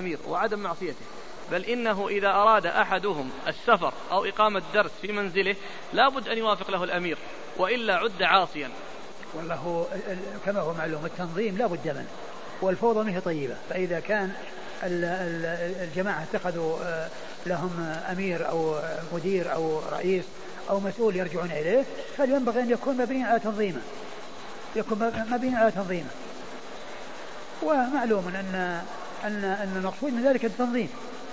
الأمير وعدم معصيته. بل إنه إذا أراد أحدهم السفر أو إقامة درس في منزله لابد أن يوافق له الأمير وإلا عد عاصيا. والله كما هو معلوم التنظيم لا بد منه والفوضى منه طيبة. فإذا كان الجماعة اتخذوا آه، لهم أمير أو مدير أو رئيس أو مسؤول يرجعون إليه فلينبغي أن يكون مبني على تنظيمه. يكون مبني على تنظيمه. ومعلوم أن أن أن المقصود من ذلك التنظيم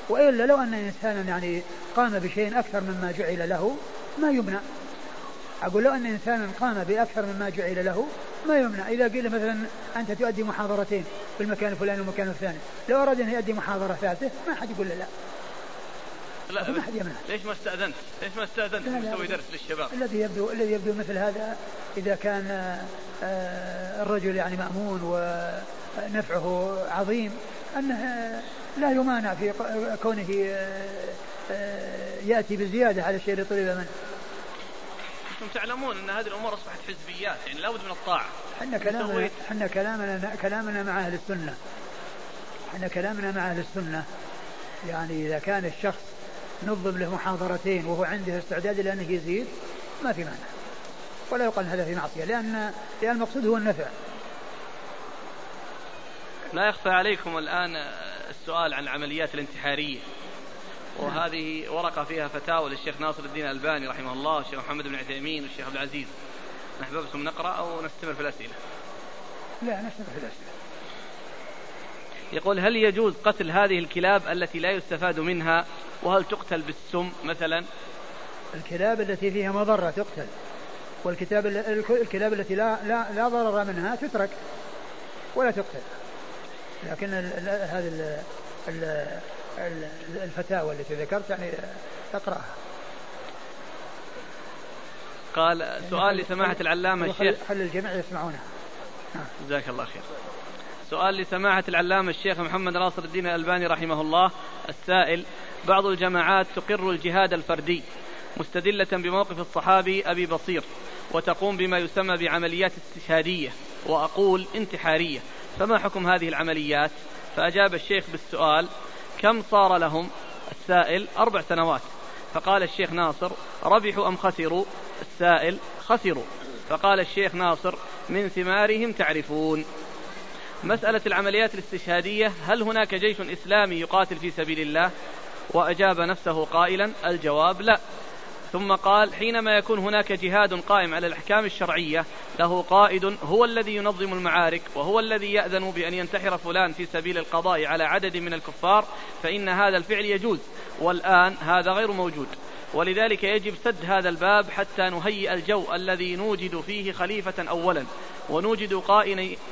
وإلا لو أن إنسانا يعني قام بشيء أكثر مما جعل له ما يمنع. أقول لو أن إنسانا قام بأكثر مما جعل له ما يمنع. إذا قيل مثلا أنت تؤدي محاضرتين في المكان الفلاني والمكان الثاني لو أراد أن يؤدي محاضرة ثالثة ما حد يقول له لا. لا ما حد يمنع. ليش ما استأذنت؟ ليش ما استأذنت؟ تسوي درس للشباب؟ الذي يبدو الذي يبدو مثل هذا إذا كان آه، الرجل يعني مأمون ونفعه عظيم. أنه لا يمانع في كونه آه، آه، يأتي بزيادة على الشيء اللي طلب منه. أنتم تعلمون أن هذه الأمور أصبحت حزبيات يعني لابد من الطاعة. إحنا كلامنا إحنا كلامنا كلامنا مع أهل السنة. إحنا كلامنا مع أهل السنة. يعني إذا كان الشخص نظم له محاضرتين وهو عنده استعداد إلى انه يزيد ما في مانع. ولا يقال هذا في معصية لأن لأن المقصود هو النفع. لا يخفى عليكم الآن السؤال عن العمليات الانتحارية. وهذه ورقة فيها فتاوى للشيخ ناصر الدين الألباني رحمه الله والشيخ محمد بن عثيمين والشيخ عبد العزيز. نحببكم نقرأ أو نستمر في الأسئلة؟ لا نستمر في الأسئلة. يقول هل يجوز قتل هذه الكلاب التي لا يستفاد منها؟ وهل تقتل بالسم مثلا؟ الكلاب التي فيها مضرة تقتل. والكتاب الكلاب التي لا لا لا ضرر منها تترك. ولا تقتل. لكن هذه الفتاوى التي ذكرت يعني تقرأها قال سؤال لسماحة العلامة الشيخ. خل الجميع يسمعونها. جزاك الله خير. سؤال لسماحة العلامة الشيخ محمد ناصر الدين الألباني رحمه الله السائل بعض الجماعات تقر الجهاد الفردي مستدلة بموقف الصحابي أبي بصير وتقوم بما يسمى بعمليات استشهادية وأقول انتحارية. فما حكم هذه العمليات؟ فأجاب الشيخ بالسؤال كم صار لهم السائل أربع سنوات؟ فقال الشيخ ناصر ربحوا أم خسروا؟ السائل خسروا. فقال الشيخ ناصر من ثمارهم تعرفون. مسألة العمليات الاستشهادية هل هناك جيش إسلامي يقاتل في سبيل الله؟ وأجاب نفسه قائلا الجواب لا. ثم قال حينما يكون هناك جهاد قائم على الأحكام الشرعية له قائد هو الذي ينظم المعارك وهو الذي يأذن بأن ينتحر فلان في سبيل القضاء على عدد من الكفار فإن هذا الفعل يجوز. والآن هذا غير موجود. ولذلك يجب سد هذا الباب حتى نهيئ الجو الذي نوجد فيه خليفة أولا. ونوجد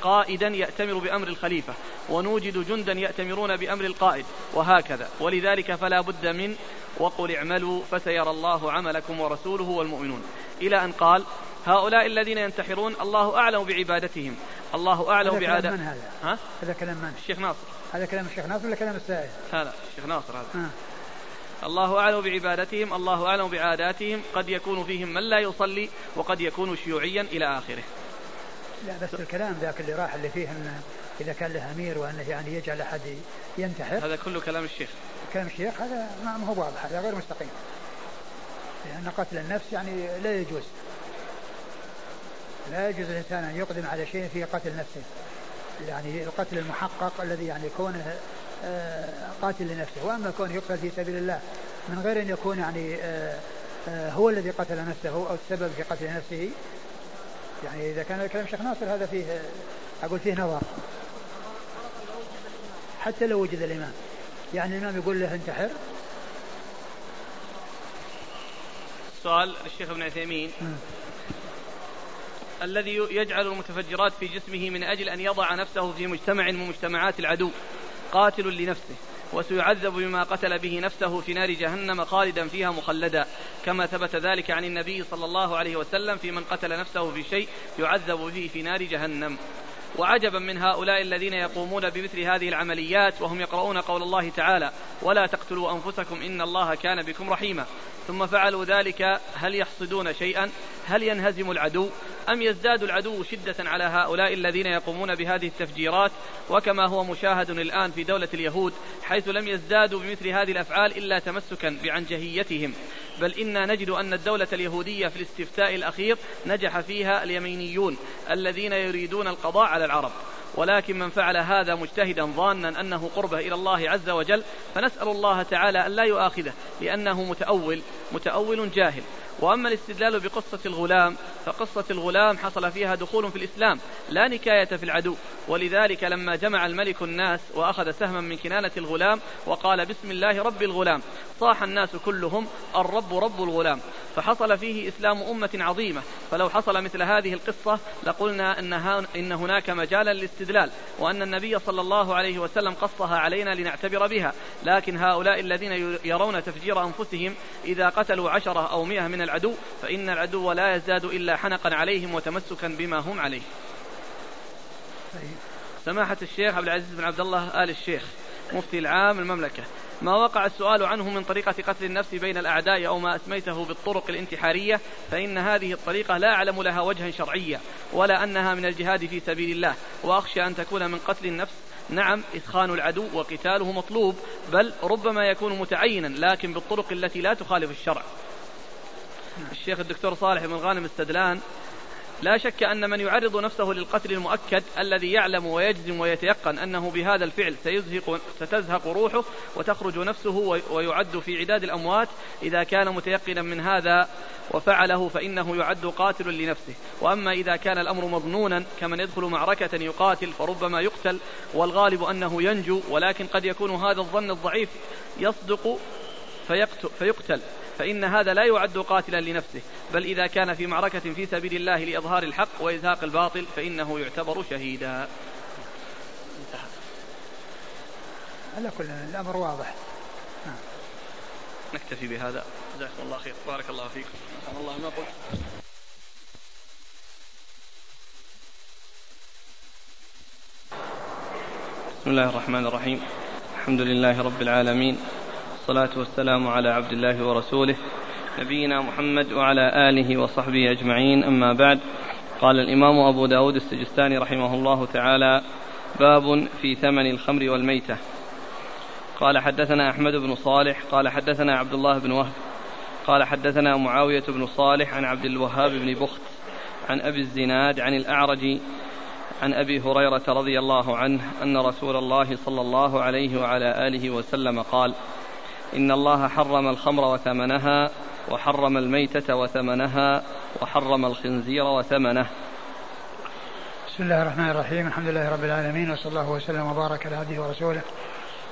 قائدا يأتمر بأمر الخليفة. ونوجد جندا يأتمرون بأمر القائد. وهكذا. ولذلك فلا بد من وقل اعملوا فسيرى الله عملكم ورسوله والمؤمنون. إلى أن قال هؤلاء الذين ينتحرون الله أعلم بعبادتهم. الله أعلم بعادة هذا؟ ها؟ هذا كلام من؟ الشيخ ناصر. هذا كلام الشيخ ناصر ولا كلام السائل؟ هذا الشيخ ناصر هذا. ها. الله أعلم بعبادتهم الله أعلم بعاداتهم قد يكون فيهم من لا يصلي وقد يكون شيوعيا إلى آخره. لا بس الكلام ذاك اللي راح اللي فيه انه إذا كان له أمير وأنه يعني يجعل أحد ينتحر. هذا كله كلام الشيخ. كلام الشيخ هذا ما هو واضح هذا غير مستقيم. لأن قتل النفس يعني لا يجوز. لا يجوز الإنسان أن يقدم على شيء فيه قتل نفسه. يعني القتل المحقق الذي يعني كونه قاتل لنفسه. وأما كونه يقتل في سبيل الله من غير أن يكون يعني آه، آه، هو الذي قتل نفسه أو السبب في قتل نفسه. يعني إذا كان كلام شيخ ناصر هذا فيه أقول فيه نظر. حتى لو وجد الإمام. يعني الإمام يقول له انتحر. سؤال للشيخ ابن عثيمين. الذي يجعل المتفجرات في جسمه من أجل أن يضع نفسه في مجتمع من مجتمعات العدو. قاتل لنفسه وسيعذب بما قتل به نفسه في نار جهنم خالدا فيها مخلدا. كما ثبت ذلك عن النبي صلى الله عليه وسلم في من قتل نفسه في شيء يعذب به في نار جهنم. وعجبا من هؤلاء الذين يقومون بمثل هذه العمليات وهم يقرؤون قول الله تعالى ولا تقتلوا أنفسكم إن الله كان بكم رحيما ثم فعلوا ذلك هل يحصدون شيئا؟ هل ينهزم العدو؟ أم يزداد العدو شدة على هؤلاء الذين يقومون بهذه التفجيرات؟ وكما هو مشاهد الآن في دولة اليهود حيث لم يزدادوا بمثل هذه الأفعال إلا تمسكا بعنجهيتهم. بل إنا نجد أن الدولة اليهودية في الاستفتاء الأخير نجح فيها اليمينيون الذين يريدون القضاء على العرب. ولكن من فعل هذا مجتهدا ظانا أنه قربه إلى الله عز وجل فنسأل الله تعالى أن لا يؤاخذه لأنه متأول متأول جاهل. وأما الاستدلال بقصة الغلام فقصة الغلام حصل فيها دخول في الإسلام لا نكاية في العدو. ولذلك لما جمع الملك الناس وأخذ سهما من كنانة الغلام وقال بسم الله رب الغلام. صاح الناس كلهم الرب رب الغلام. فحصل فيه إسلام أمة عظيمة. فلو حصل مثل هذه القصة لقلنا إن, هناك مجالا للاستدلال وأن النبي صلى الله عليه وسلم قصها علينا لنعتبر بها. لكن هؤلاء الذين يرون تفجير أنفسهم إذا قتلوا عشرة أو مئة من العدو فإن العدو لا يزداد إلا حنقا عليهم وتمسكا بما هم عليه. سماحة الشيخ عبد العزيز بن عبد الله آل الشيخ مفتي العام المملكة ما وقع السؤال عنه من طريقة قتل النفس بين الأعداء أو ما أسميته بالطرق الانتحارية؟ فإن هذه الطريقة لا أعلم لها وجها شرعيا ولا أنها من الجهاد في سبيل الله. وأخشى أن تكون من قتل النفس. نعم إثخان العدو وقتاله مطلوب بل ربما يكون متعينا لكن بالطرق التي لا تخالف الشرع. الشيخ الدكتور صالح بن غانم السدلان لا شك أن من يعرض نفسه للقتل المؤكد الذي يعلم ويجزم ويتيقن أنه بهذا الفعل سيزهق ستزهق روحه وتخرج نفسه ويعد في عداد الأموات. إذا كان متيقنا من هذا وفعله فإنه يعد قاتل لنفسه. وأما إذا كان الأمر مظنونا كمن يدخل معركة يقاتل فربما يقتل والغالب أنه ينجو ولكن قد يكون هذا الظن الضعيف يصدق فيقتل. فإن هذا لا يعد قاتلا لنفسه بل إذا كان في معركة في سبيل الله لإظهار الحق وإزهاق الباطل فإنه يعتبر شهيدا. انتهى على كل الأمر واضح. نكتفي بهذا. جزاكم الله خير. بارك الله فيكم. الله ما قلت بسم الله الرحمن الرحيم. الحمد لله رب العالمين. والصلاة والسلام على عبد الله ورسوله نبينا محمد وعلى آله وصحبه أجمعين. أما بعد قال الإمام أبو داود السجستاني رحمه الله تعالى باب في ثمن الخمر والميتة. قال حدثنا أحمد بن صالح قال حدثنا عبد الله بن وهب قال حدثنا معاوية بن صالح عن عبد الوهاب بن بخت عن أبي الزناد عن الأعرج عن أبي هريرة رضي الله عنه أن رسول الله صلى الله عليه وعلى آله وسلم قال إن الله حرم الخمر وثمنها وحرم الميتة وثمنها وحرم الخنزير وثمنه. بسم الله الرحمن الرحيم. الحمد لله رب العالمين وصلى الله وسلم وبارك على عبده ورسوله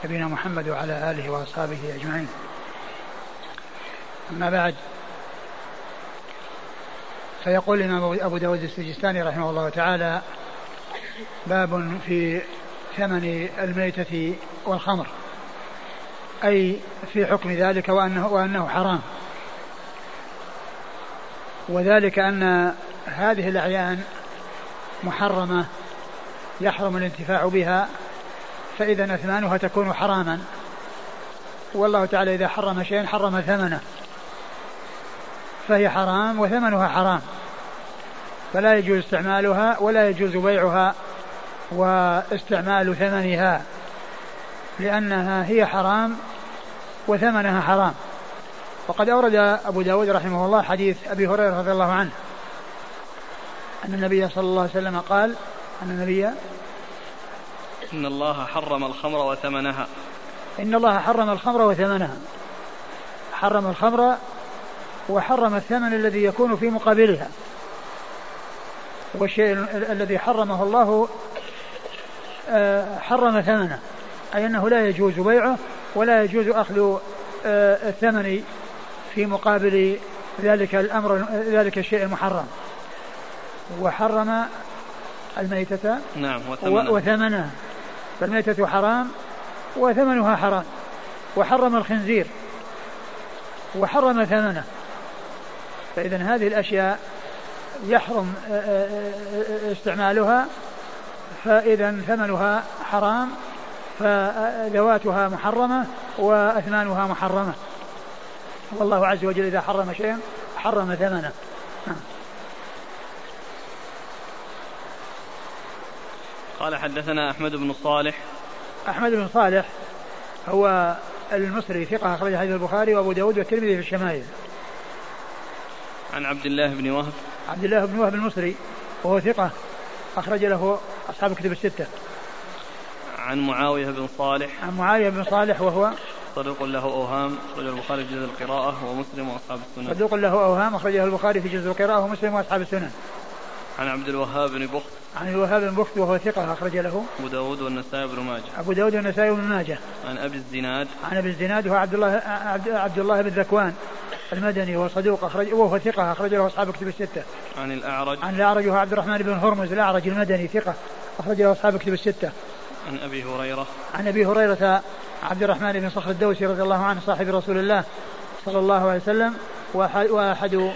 نبينا محمد وعلى آله وأصحابه أجمعين. أما بعد فيقول الإمام أبو داود السجستاني رحمه الله تعالى باب في ثمن الميتة والخمر. أي في حكم ذلك وأنه, وأنه حرام. وذلك أن هذه الأعيان محرمة يحرم الانتفاع بها فإذا أثمانها تكون حراما. والله تعالى إذا حرم شيئا حرم ثمنه. فهي حرام وثمنها حرام. فلا يجوز استعمالها ولا يجوز بيعها واستعمال ثمنها لأنها هي حرام وثمنها حرام. وقد أورد أبو داود رحمه الله حديث أبي هريرة رضي الله عنه. أن النبي صلى الله عليه وسلم قال أن النبي إن الله حرم الخمر وثمنها. إن الله حرم الخمر وثمنها. حرم الخمر وحرم الثمن الذي يكون في مقابلها. والشيء الذي حرمه الله آه، حرم ثمنه. أي أنه لا يجوز بيعه ولا يجوز أخذ آه، الثمن في مقابل ذلك الأمر ذلك الشيء المحرم. وحرم الميتة. نعم وثمنها, وثمنها فالميتة حرام وثمنها حرام. وحرم الخنزير. وحرم ثمنه. فإذا هذه الأشياء يحرم آه، آه، استعمالها. فإذا ثمنها حرام. فذواتها محرمة وأثمانها محرمة. والله عز وجل إذا حرم شيئا حرم ثمنه. قال حدثنا أحمد بن صالح. أحمد بن صالح هو المصري ثقة أخرج حديث البخاري وأبو داود والترمذي في الشمائل. عن عبد الله بن وهب. عبد الله بن وهب المصري وهو ثقة أخرج له أصحاب الكتب الستة. عن معاوية بن صالح. عن معاوية بن صالح وهو صدوق له أوهام أخرجه البخاري في جزء القراءة ومسلم وأصحاب السنن. صدوق له أوهام أخرجه البخاري في جزء القراءة ومسلم وأصحاب السنن. عن عبد الوهاب بن بخت. عن الوهاب بن بخت وهو ثقة أخرج له. أبو داود والنسائي بن ماجه. أبو داود والنسائي بن ماجه. عن أبي الزناد. عن أبي الزناد وهو عبد الله عبد الله بن ذكوان المدني وهو صدوق أخرج وهو ثقة أخرج له أصحاب كتب الستة. عن الأعرج. عن الأعرج وهو عبد الرحمن بن هرمز الأعرج المدني ثقة أخرج له أصحاب كتب الستة. عن أبي هريرة. عن أبي هريرة عبد الرحمن بن صخر الدوسي رضي الله عنه صاحب رسول الله صلى الله عليه وسلم وأحد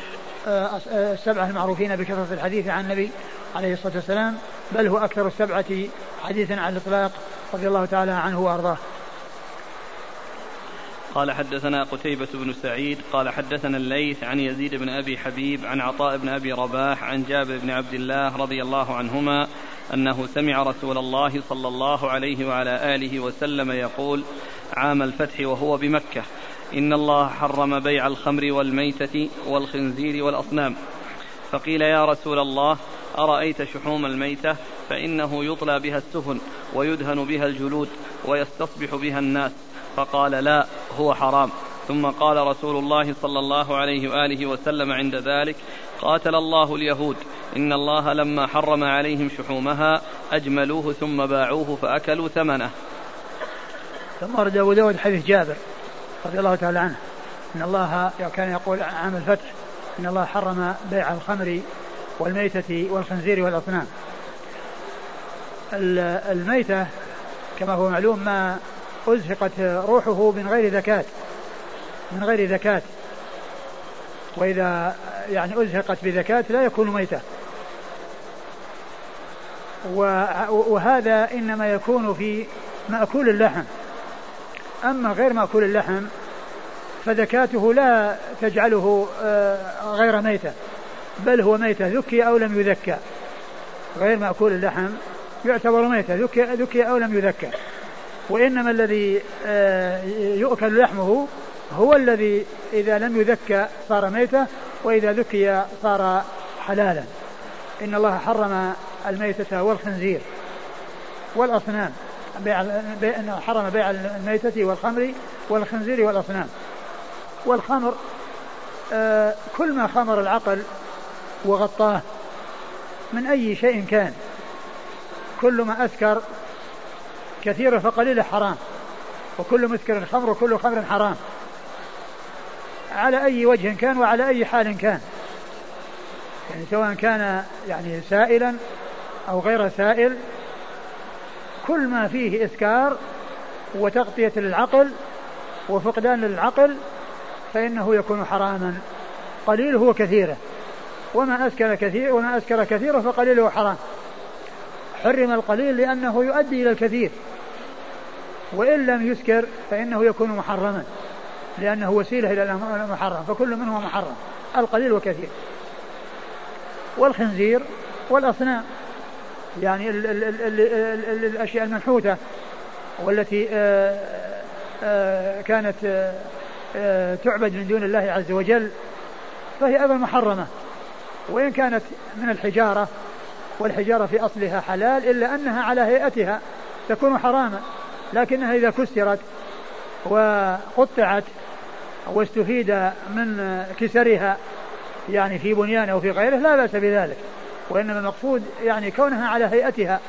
آه، السبعة المعروفين بكثرة الحديث عن النبي عليه الصلاة والسلام بل هو أكثر السبعة حديثا على الإطلاق رضي الله تعالى عنه وأرضاه. قال حدثنا قتيبة بن سعيد قال حدثنا الليث عن يزيد بن أبي حبيب عن عطاء بن أبي رباح عن جابر بن عبد الله رضي الله عنهما أنه سمع رسول الله صلى الله عليه وعلى آله وسلم يقول عام الفتح وهو بمكة. إن الله حرم بيع الخمر والميتة والخنزير والأصنام. فقيل يا رسول الله أرأيت شحوم الميتة؟ فإنه يطلى بها السفن ويدهن بها الجلود ويستصبح بها الناس. فقال لا هو حرام. ثم قال رسول الله صلى الله عليه وآله وسلم عند ذلك قاتل الله اليهود إن الله لما حرم عليهم شحومها أجملوه ثم باعوه فأكلوا ثمنه. ثم ورد أبو داود حديث جابر رضي الله تعالى عنه إن الله كان يقول عام الفتح إن الله حرم بيع الخمر والميتة والخنزير والأصنام. الميتة كما هو معلوم ما أزهقت روحه من غير زكاة من غير زكاة. وإذا يعني أزهقت بزكاة لا يكون ميتة. وهذا إنما يكون في مأكول اللحم. أما غير مأكول اللحم فزكاته لا تجعله آه، غير ميتة بل هو ميتة ذكي أو لم يذكى. غير مأكول اللحم يعتبر ميتة ذكي, أو لم يذكى. وإنما الذي آه، يؤكل لحمه هو الذي إذا لم يذكى صار ميتة وإذا ذكي صار حلالا. إن الله حرم الميتة والخنزير والأصنام. بيع حرم بيع الميتة والخمر والخنزير والأصنام. والخمر آه كل ما خمر العقل وغطاه من أي شيء كان كل ما أسكر كثير فقليل حرام وكل مسكر خمر وكل خمر حرام. على أي وجه كان وعلى أي حال كان. يعني سواء كان يعني سائلا أو غير سائل كل ما فيه إسكار وتغطية للعقل وفقدان للعقل فإنه يكون حراما. قليله وكثيره وما أسكر كثير وما أسكر كثيره فقليله حرام. حرم القليل لأنه يؤدي إلى الكثير. وإن لم يسكر فإنه يكون محرما. لأنه وسيلة إلى المحرم فكل منهما محرم القليل وكثير. والخنزير والأصنام يعني ال ال ال ال الأشياء المنحوتة والتي آآ آآ كانت آآ تعبد من دون الله عز وجل فهي أيضا محرمة. وإن كانت من الحجارة والحجارة في أصلها حلال إلا أنها على هيئتها تكون حراما لكنها إذا كسرت وقطعت واستفيد من كسرها يعني في بنيان أو في غيره لا بأس بذلك. وإنما المقصود يعني كونها على هيئتها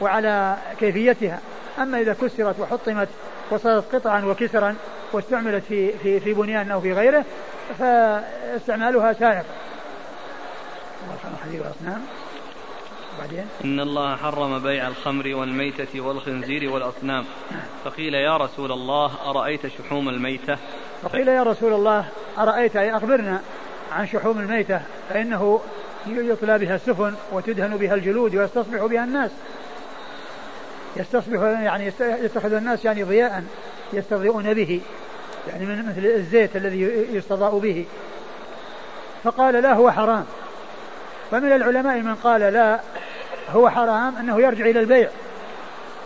وعلى كيفيتها. أما إذا كسرت وحطمت وصارت قطعا وكسرا واستعملت في في في بنيان أو في غيره فاستعمالها سائق. بعدين؟ إن الله حرم بيع الخمر والميتة والخنزير والأصنام. فقيل يا رسول الله أرأيت شحوم الميتة؟ فقيل يا رسول الله أرأيت؟ أي أخبرنا عن شحوم الميتة فإنه يطلى بها السفن وتدهن بها الجلود ويستصبح بها الناس. يستصبح يعني يتخذ الناس يعني ضياء يستضيئون به يعني من مثل الزيت الذي يستضاء به. فقال لا هو حرام. فمن العلماء من قال لا هو حرام أنه يرجع إلى البيع.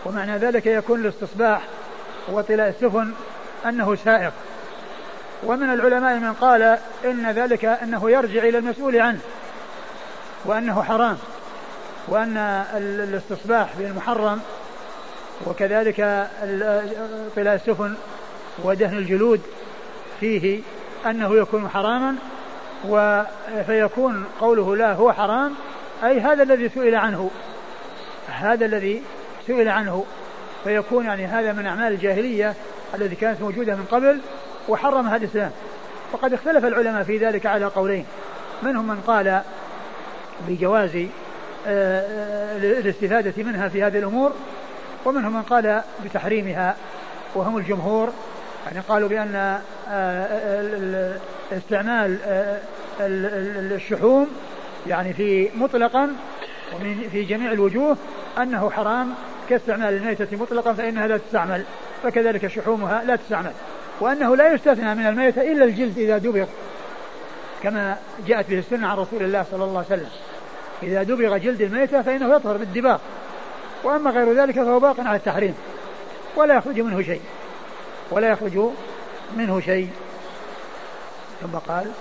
ومعنى ذلك يكون الاستصباح وطلاء السفن أنه سائق. ومن العلماء من قال إن ذلك أنه يرجع إلى المسؤول عنه وأنه حرام. وأن الاستصباح بالمحرم وكذلك طلاء السفن ودهن الجلود فيه أنه يكون حراما. فيكون قوله لا هو حرام أي هذا الذي سئل عنه هذا الذي سئل عنه. فيكون يعني هذا من أعمال الجاهلية التي كانت موجودة من قبل وحرمها الإسلام. وقد اختلف العلماء في ذلك على قولين. منهم من قال بجواز آه، آه، الاستفادة منها في هذه الأمور ومنهم من قال بتحريمها وهم الجمهور. يعني قالوا بأن آه، استعمال الشحوم يعني في مطلقا ومن في جميع الوجوه أنه حرام كاستعمال الميتة مطلقا فإنها لا تستعمل. فكذلك شحومها لا تستعمل. وأنه لا يستثنى من الميتة إلا الجلد إذا دبغ كما جاءت به السنة عن رسول الله صلى الله عليه وسلم. إذا دبغ جلد الميتة فإنه يطهر بالدباغ. وأما غير ذلك فهو باق على التحريم. ولا يخرج منه شيء. ولا يخرج منه شيء. ثم قال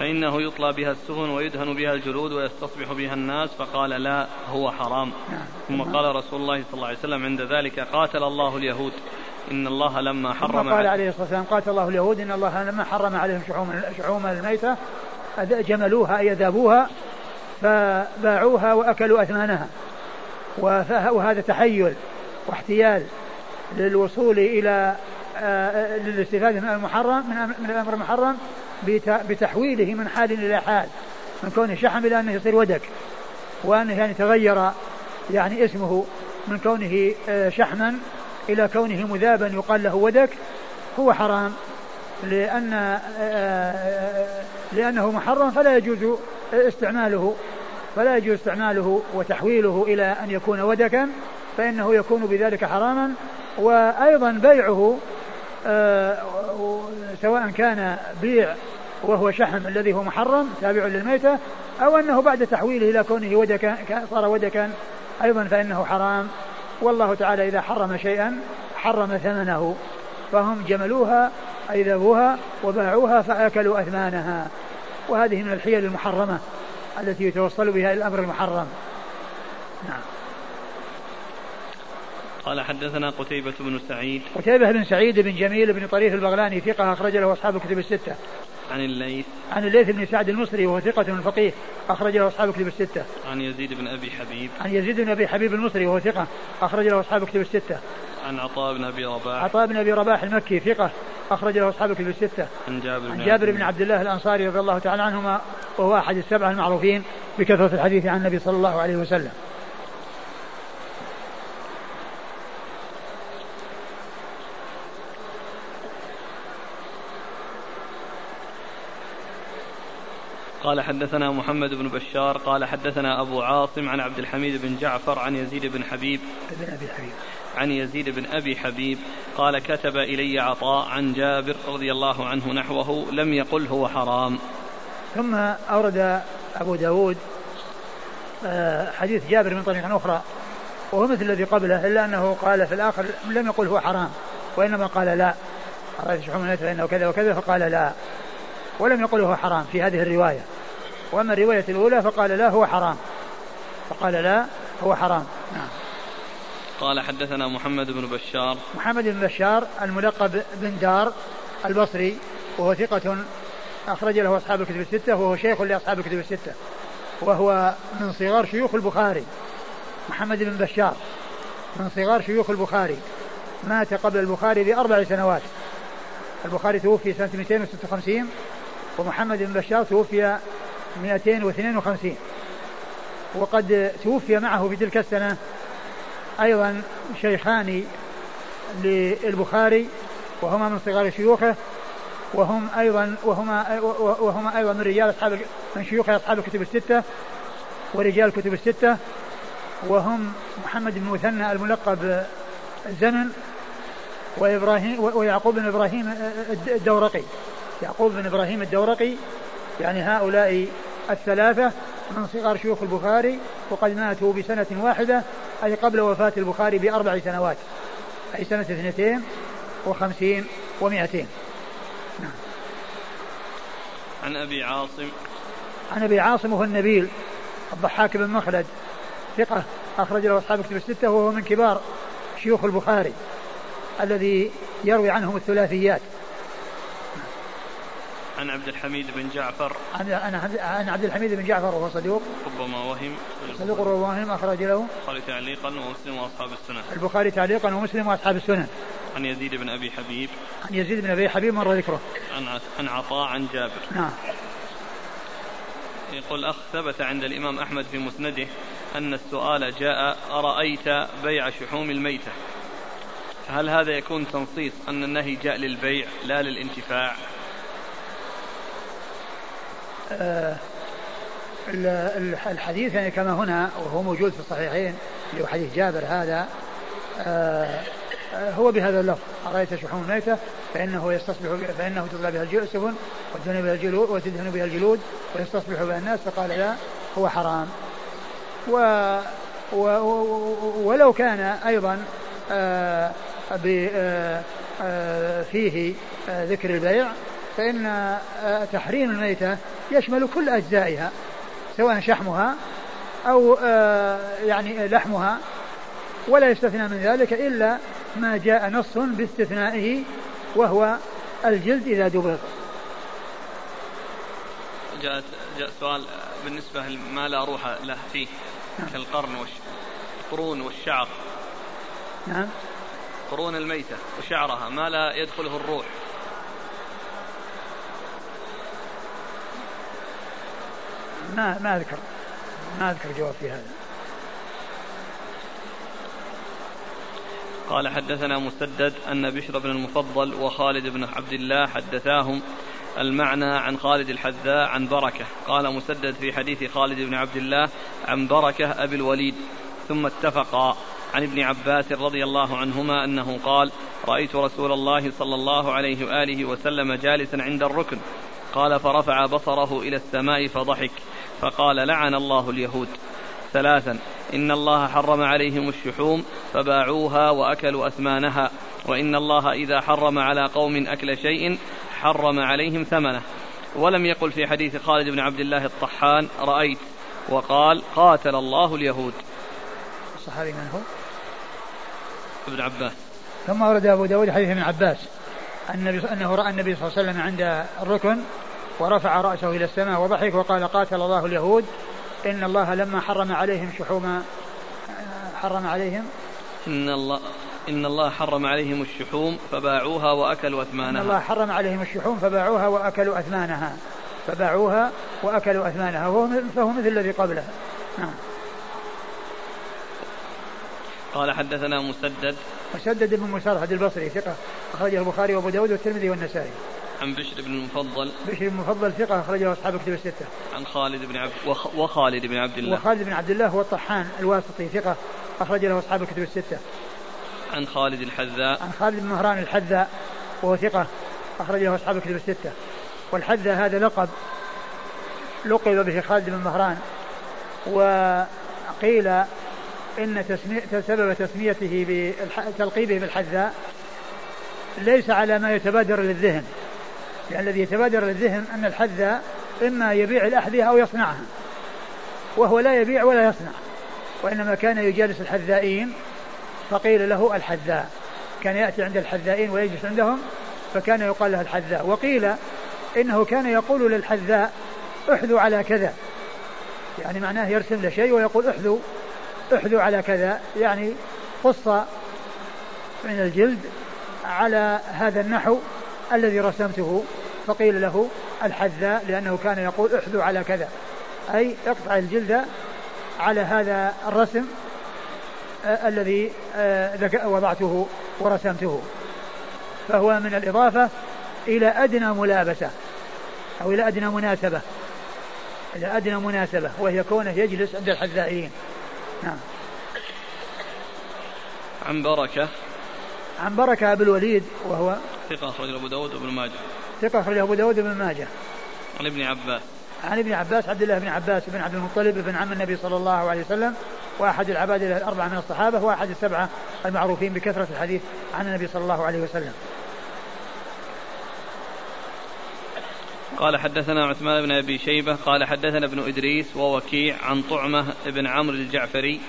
فإنه يطلى بها السفن ويدهن بها الجلود ويستصبح بها الناس فقال لا هو حرام. ثم قال رسول الله صلى الله عليه وسلم عند ذلك قاتل الله اليهود. إن الله لما حرم قال عليه. الصلاة والسلام قاتل الله اليهود إن الله لما حرم عليهم شحوم شحوم الميتة جملوها أي ذابوها فباعوها وأكلوا أثمانها. وهذا تحيل واحتيال للوصول إلى آه، للاستفادة من المحرم من الأمر المحرم بتحويله من حال إلى حال من كونه شحم إلى أنه يصير ودك وأنه يعني تغير يعني اسمه من كونه آه، شحما إلى كونه مذابا يقال له ودك هو حرام لأن آه، آه، لأنه محرم فلا يجوز استعماله فلا يجوز استعماله وتحويله إلى أن يكون ودكا فإنه يكون بذلك حراما وأيضا بيعه سواء كان بيع وهو شحم الذي هو محرم تابع للميتة أو أنه بعد تحويله إلى كونه ودكا صار ودكا أيضا فإنه حرام. والله تعالى إذا حرم شيئا حرم ثمنه. فهم جملوها أي ذبوها وباعوها فأكلوا أثمانها. وهذه من الحيل المحرمة التي يتوصل بها إلى الأمر المحرم. نعم. قال حدثنا قتيبة بن سعيد. قتيبة بن سعيد بن جميل بن طريف البغلاني ثقة أخرج له أصحاب الكتب الستة. عن الليث. عن الليث بن سعد المصري وهو ثقة فقيه أخرج له أصحاب الكتب الستة. عن يزيد بن أبي حبيب. عن يزيد بن أبي حبيب المصري وهو ثقة أخرج له أصحاب الكتب الستة. عن عطاء بن أبي رباح. عطاء بن أبي رباح المكي ثقة أخرج له أصحاب الكتب الستة. عن جابر عن جابر بن عبد الله الأنصاري رضي الله تعالى عنهما وهو أحد السبعة المعروفين بكثرة الحديث عن النبي صلى الله عليه وسلم. قال حدثنا محمد بن بشار قال حدثنا أبو عاصم عن عبد الحميد بن جعفر عن يزيد بن حبيب بن أبي حبيب. عن يزيد بن أبي حبيب قال كتب إلي عطاء عن جابر رضي الله عنه نحوه لم يقل هو حرام. ثم أورد أبو داود آه، حديث جابر من طريق أخرى وهو مثل الذي قبله إلا أنه قال في الآخر لم يقل هو حرام وإنما قال لا. رأيت شحوم فإنه كذا وكذا فقال لا. ولم يقل هو حرام في هذه الرواية. وأما الرواية الأولى فقال لا هو حرام. فقال لا هو حرام. نعم. قال حدثنا محمد بن بشار. محمد بن بشار الملقب بن دار البصري وهو ثقة أخرج له أصحاب الكتب الستة وهو شيخ لأصحاب الكتب الستة وهو من صغار شيوخ البخاري. محمد بن بشار من صغار شيوخ البخاري. مات قبل البخاري بأربع سنوات. البخاري توفي سنة 256 ومحمد بن بشار توفي 252 وقد توفي معه في تلك السنة أيضا شيخان للبخاري وهما من صغار شيوخه وهم أيضا وهما وهما أيضا من رجال أصحاب من شيوخ أصحاب الكتب الستة ورجال الكتب الستة وهم محمد بن مثنى الملقب زمن وإبراهيم ويعقوب بن إبراهيم الدورقي. يعقوب بن إبراهيم الدورقي يعني هؤلاء الثلاثة من صغار شيوخ البخاري وقد ماتوا بسنة واحدة أي قبل وفاة البخاري بأربع سنوات أي سنة اثنتين وخمسين ومائتين. نعم. عن أبي عاصم. عن أبي عاصم وهو النبيل الضحاك بن مخلد ثقة أخرج له أصحاب كتب الستة وهو من كبار شيوخ البخاري الذي يروي عنهم الثلاثيات. عن عبد الحميد بن جعفر. عن عن عبد الحميد بن جعفر وهو صدوق. ربما وهم. صدوق ربما وهم أخرج له. البخاري تعليقا ومسلم وأصحاب السنن البخاري تعليقا ومسلم وأصحاب السنن عن يزيد بن أبي حبيب. عن يزيد بن أبي حبيب مر ذكره. عن عن عطاء عن جابر. نعم. يقول أخ ثبت عند الإمام أحمد في مسنده أن السؤال جاء أرأيت بيع شحوم الميتة؟ هل هذا يكون تنصيص أن النهي جاء للبيع لا للانتفاع؟ الحديث يعني كما هنا وهو موجود في الصحيحين اللي هو حديث جابر هذا آه هو بهذا اللفظ. أرأيت شحوم الميتة؟ فإنه يستصبح فإنه تطلع بها السفن وتدهن بها الجلود وتدهن بها الجلود ويستصبح بها الناس فقال لا هو حرام. و و ولو كان أيضا آه آه آه فيه ذكر البيع فإن تحريم الميتة يشمل كل أجزائها سواء شحمها أو يعني لحمها ولا يستثنى من ذلك إلا ما جاء نص باستثنائه وهو الجلد إذا دبغ. جاء جاء سؤال بالنسبة ما لا روح له فيه نعم. كالقرن والقرون والشعر. نعم. قرون الميتة وشعرها ما لا يدخله الروح. ما ما أذكر. ما أذكر جواب في هذا. قال حدثنا مسدد أن بشر بن المفضل وخالد بن عبد الله حدثاهم المعنى عن خالد الحذاء عن بركة. قال مسدد في حديث خالد بن عبد الله عن بركة أبي الوليد ثم اتفقا عن ابن عباس رضي الله عنهما أنه قال رأيت رسول الله صلى الله عليه وآله وسلم جالسا عند الركن. قال فرفع بصره إلى السماء فضحك. فقال لعن الله اليهود ثلاثا إن الله حرم عليهم الشحوم فباعوها وأكلوا أثمانها وإن الله إذا حرم على قوم أكل شيء حرم عليهم ثمنه ولم يقل في حديث خالد بن عبد الله الطحان رأيت وقال قاتل الله اليهود الصحابي من هو؟ ابن عباس ثم ورد أبو داود حديث ابن عباس النبي أنه رأى النبي صلى الله عليه وسلم عند الركن ورفع رأسه إلى السماء وضحك وقال قاتل الله اليهود. إن الله لما حرم عليهم شحوم حرم عليهم. إن الله إن الله حرم عليهم الشحوم فباعوها وأكلوا أثمانها. إن الله حرم عليهم الشحوم فباعوها وأكلوا أثمانها. فباعوها وأكلوا أثمانها. فهو مثل الذي قبله. نعم. قال حدثنا مسدد. مسدد بن مسرهد البصري ثقة أخرجه البخاري وأبو داود والترمذي والنسائي. عن بشر بن المفضل. بشر بن المفضل ثقة أخرجه أصحاب الكتب الستة. عن خالد بن عبد وخ... وخالد بن عبد الله. وخالد بن عبد الله هو الطحان الواسطي ثقة أخرج له أصحاب الكتب الستة. عن خالد الحذاء. عن خالد بن مهران الحذاء وهو ثقة أخرج له أصحاب الكتب الستة. والحذاء هذا لقب لقب به خالد بن مهران وقيل إن تسمية سبب تسميته بتلقيبه بالحذاء ليس على ما يتبادر للذهن. يعني الذي يتبادر للذهن أن الحذاء إما يبيع الأحذية أو يصنعها وهو لا يبيع ولا يصنع وإنما كان يجالس الحذائين فقيل له الحذاء. كان يأتي عند الحذائين ويجلس عندهم فكان يقال له الحذاء. وقيل إنه كان يقول للحذاء احذوا على كذا. يعني معناه يرسم له شيء ويقول احذوا احذوا على كذا. يعني قص من الجلد على هذا النحو الذي رسمته فقيل له الحذاء لأنه كان يقول احذوا على كذا. أي اقطع الجلد على هذا الرسم آه الذي آه وضعته ورسمته. فهو من الإضافة إلى أدنى ملابسة أو إلى أدنى مناسبة. إلى أدنى مناسبة وهي كونه يجلس عند الحذائين نعم. عن بركة عن بركة أبو الوليد وهو ثقة أخرجه أبو داود وابن ماجه. ثقة أخرجه أبو داود وابن ماجه. عن ابن عباس. عن ابن عباس عبد الله بن عباس بن عبد المطلب بن عم النبي صلى الله عليه وسلم وأحد العباد الأربعة من الصحابة وأحد السبعة المعروفين بكثرة الحديث عن النبي صلى الله عليه وسلم. قال حدثنا عثمان بن أبي شيبة قال حدثنا ابن إدريس ووكيع عن طعمة بن عمرو الجعفري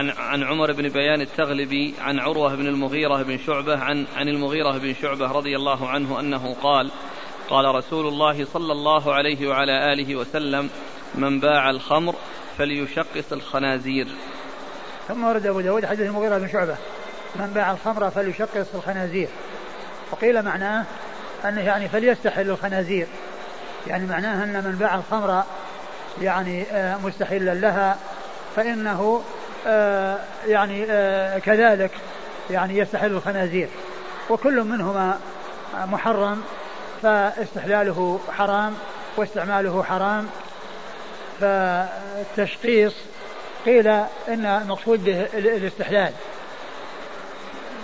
عن عن عمر بن بيان التغلبي عن عروة بن المغيرة بن شعبة عن عن المغيرة بن شعبة رضي الله عنه أنه قال قال رسول الله صلى الله عليه وعلى آله وسلم من باع الخمر فليشقص الخنازير. ثم ورد أبو داود حديث المغيرة بن شعبة من باع الخمر فليشقص الخنازير. وقيل معناه أنه يعني فليستحل الخنازير يعني معناها أن من باع الخمر يعني آه، مستحلا لها فإنه آه، يعني آه، كذلك يعني يستحل الخنازير. وكل منهما محرم فاستحلاله حرام واستعماله حرام. فالتشقيص قيل إن المقصود به الاستحلال.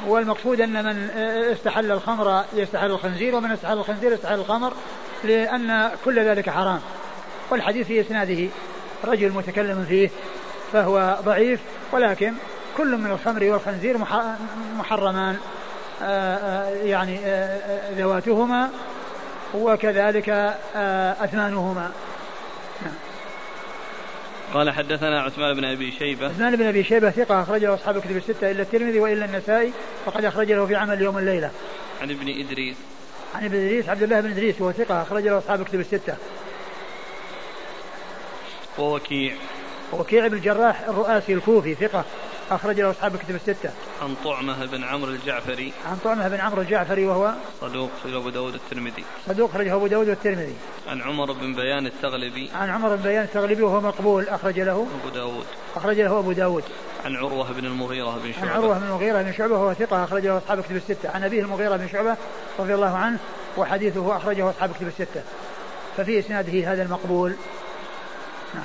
والمقصود أن من استحل الخمر يستحل الخنزير ومن استحل الخنزير يستحل الخمر لأن كل ذلك حرام. والحديث في إسناده رجل متكلم فيه فهو ضعيف ولكن كل من الخمر والخنزير محرمان آه، آه، يعني آه، ذواتهما وكذلك أثمانهما. نعم. قال حدثنا عثمان بن أبي شيبة. عثمان بن أبي شيبة ثقة اخرج له أصحاب الكتب الستة إلا الترمذي وإلا النسائي وقد اخرج له في عمل يوم الليلة. عن ابن إدريس. عن ابن إدريس عبد الله بن إدريس وهو ثقة اخرج له أصحاب الكتب الستة. ووكيع. وكيع بن الجراح الرؤاسي الكوفي ثقة أخرج له أصحاب الكتب الستة. عن طعمة بن عمرو الجعفري. عن طعمة بن عمرو الجعفري وهو صدوق أخرجه أبو داود الترمذي. صدوق أخرجه أبو داود والترمذي. عن عمر بن بيان التغلبي. عن عمر بن بيان التغلبي وهو مقبول أخرج له أبو داود. أخرج له أبو داود. عن عروة بن المغيرة بن شعبة. عن عروة بن المغيرة بن شعبة وهو ثقة أخرج له أصحاب الكتب الستة. عن أبيه المغيرة بن شعبة رضي الله عنه وحديثه أخرجه أصحاب الكتب الستة. ففي إسناده هذا المقبول. نعم.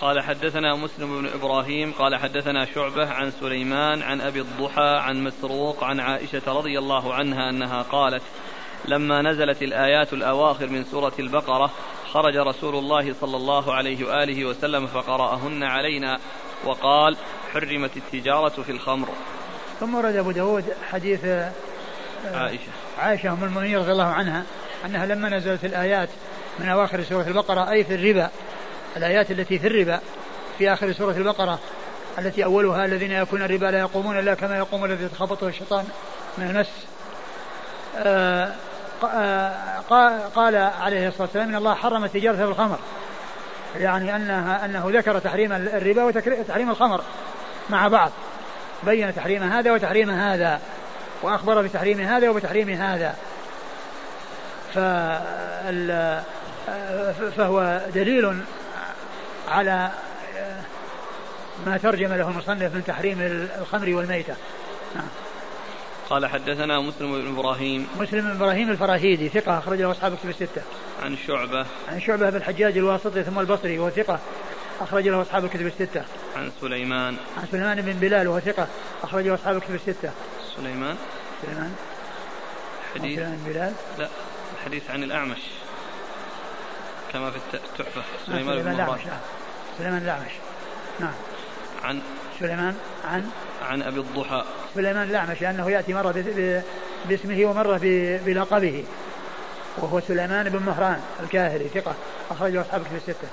قال حدثنا مسلم بن إبراهيم قال حدثنا شعبة عن سليمان عن أبي الضحى عن مسروق عن عائشة رضي الله عنها أنها قالت لما نزلت الآيات الأواخر من سورة البقرة خرج رسول الله صلى الله عليه وآله وسلم فقرأهن علينا وقال حرمت التجارة في الخمر. ثم ورد أبو داود حديث آه، عائشة. عائشة ام المؤمنين رضي الله عنها أنها لما نزلت الآيات من أواخر سورة البقرة أي في الربا الآيات التي في الربا في آخر سورة البقرة التي أولها الذين يأكلون الربا لا يقومون إلا كما يقوم الذي يتخبطه الشيطان من المس آه، آه، قال عليه الصلاة والسلام إن الله حرم التجارة في الخمر يعني أنها أنه ذكر تحريم الربا وتحريم الخمر مع بعض. بين تحريم هذا وتحريم هذا وأخبر بتحريم هذا وبتحريم هذا. فهو دليل على آه، ما ترجم له المصنف من تحريم الخمر والميتة. نعم. قال حدثنا مسلم بن إبراهيم. مسلم بن إبراهيم الفراهيدي ثقة أخرج له أصحاب الكتب الستة. عن شعبة. عن شعبة بن الحجاج الواسطي ثم البصري وهو ثقة أخرج له أصحاب الكتب الستة. عن سليمان. عن سليمان بن بلال وهو ثقة أخرج له أصحاب الكتب الستة. سليمان. سليمان. حديث. سليمان بن بلال. لا الحديث عن الأعمش. كما في التحفة سليمان بن الأعمش. سليمان الأعمش. نعم. عن سليمان عن عن أبي الضحى. سليمان الأعمش لأنه يأتي مرة باسمه ومرة بلقبه. وهو سليمان بن مهران الكاهلي ثقة أخرجه أصحاب كتب الستة.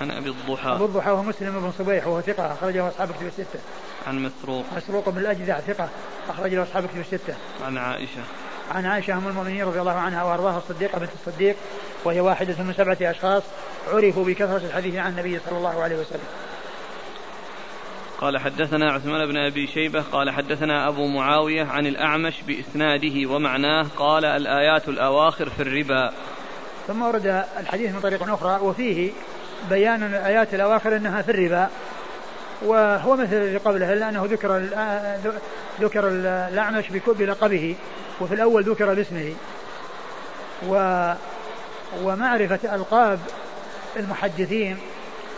عن أبي الضحى. أبو الضحى وهو مسلم بن صبيح وهو ثقة أخرجه أصحاب كتب الستة. عن مسروق. مسروق بن الأجدع ثقة أخرجه أصحاب كتب الستة. عن عائشة. عن عائشة أم المؤمنين رضي الله عنها وأرضاها الصديقة بنت الصديق وهي واحدة من سبعة أشخاص عرفوا بكثرة الحديث عن النبي صلى الله عليه وسلم. قال حدثنا عثمان بن أبي شيبة قال حدثنا أبو معاوية عن الأعمش بإسناده ومعناه قال الآيات الأواخر في الربا. ثم ورد الحديث من طريق أخرى وفيه بيان الآيات الأواخر أنها في الربا. وهو مثل الذي قبله إلا أنه ذكر ذكر الأعمش بلقبه وفي الأول ذكر باسمه. و ومعرفة ألقاب المحدثين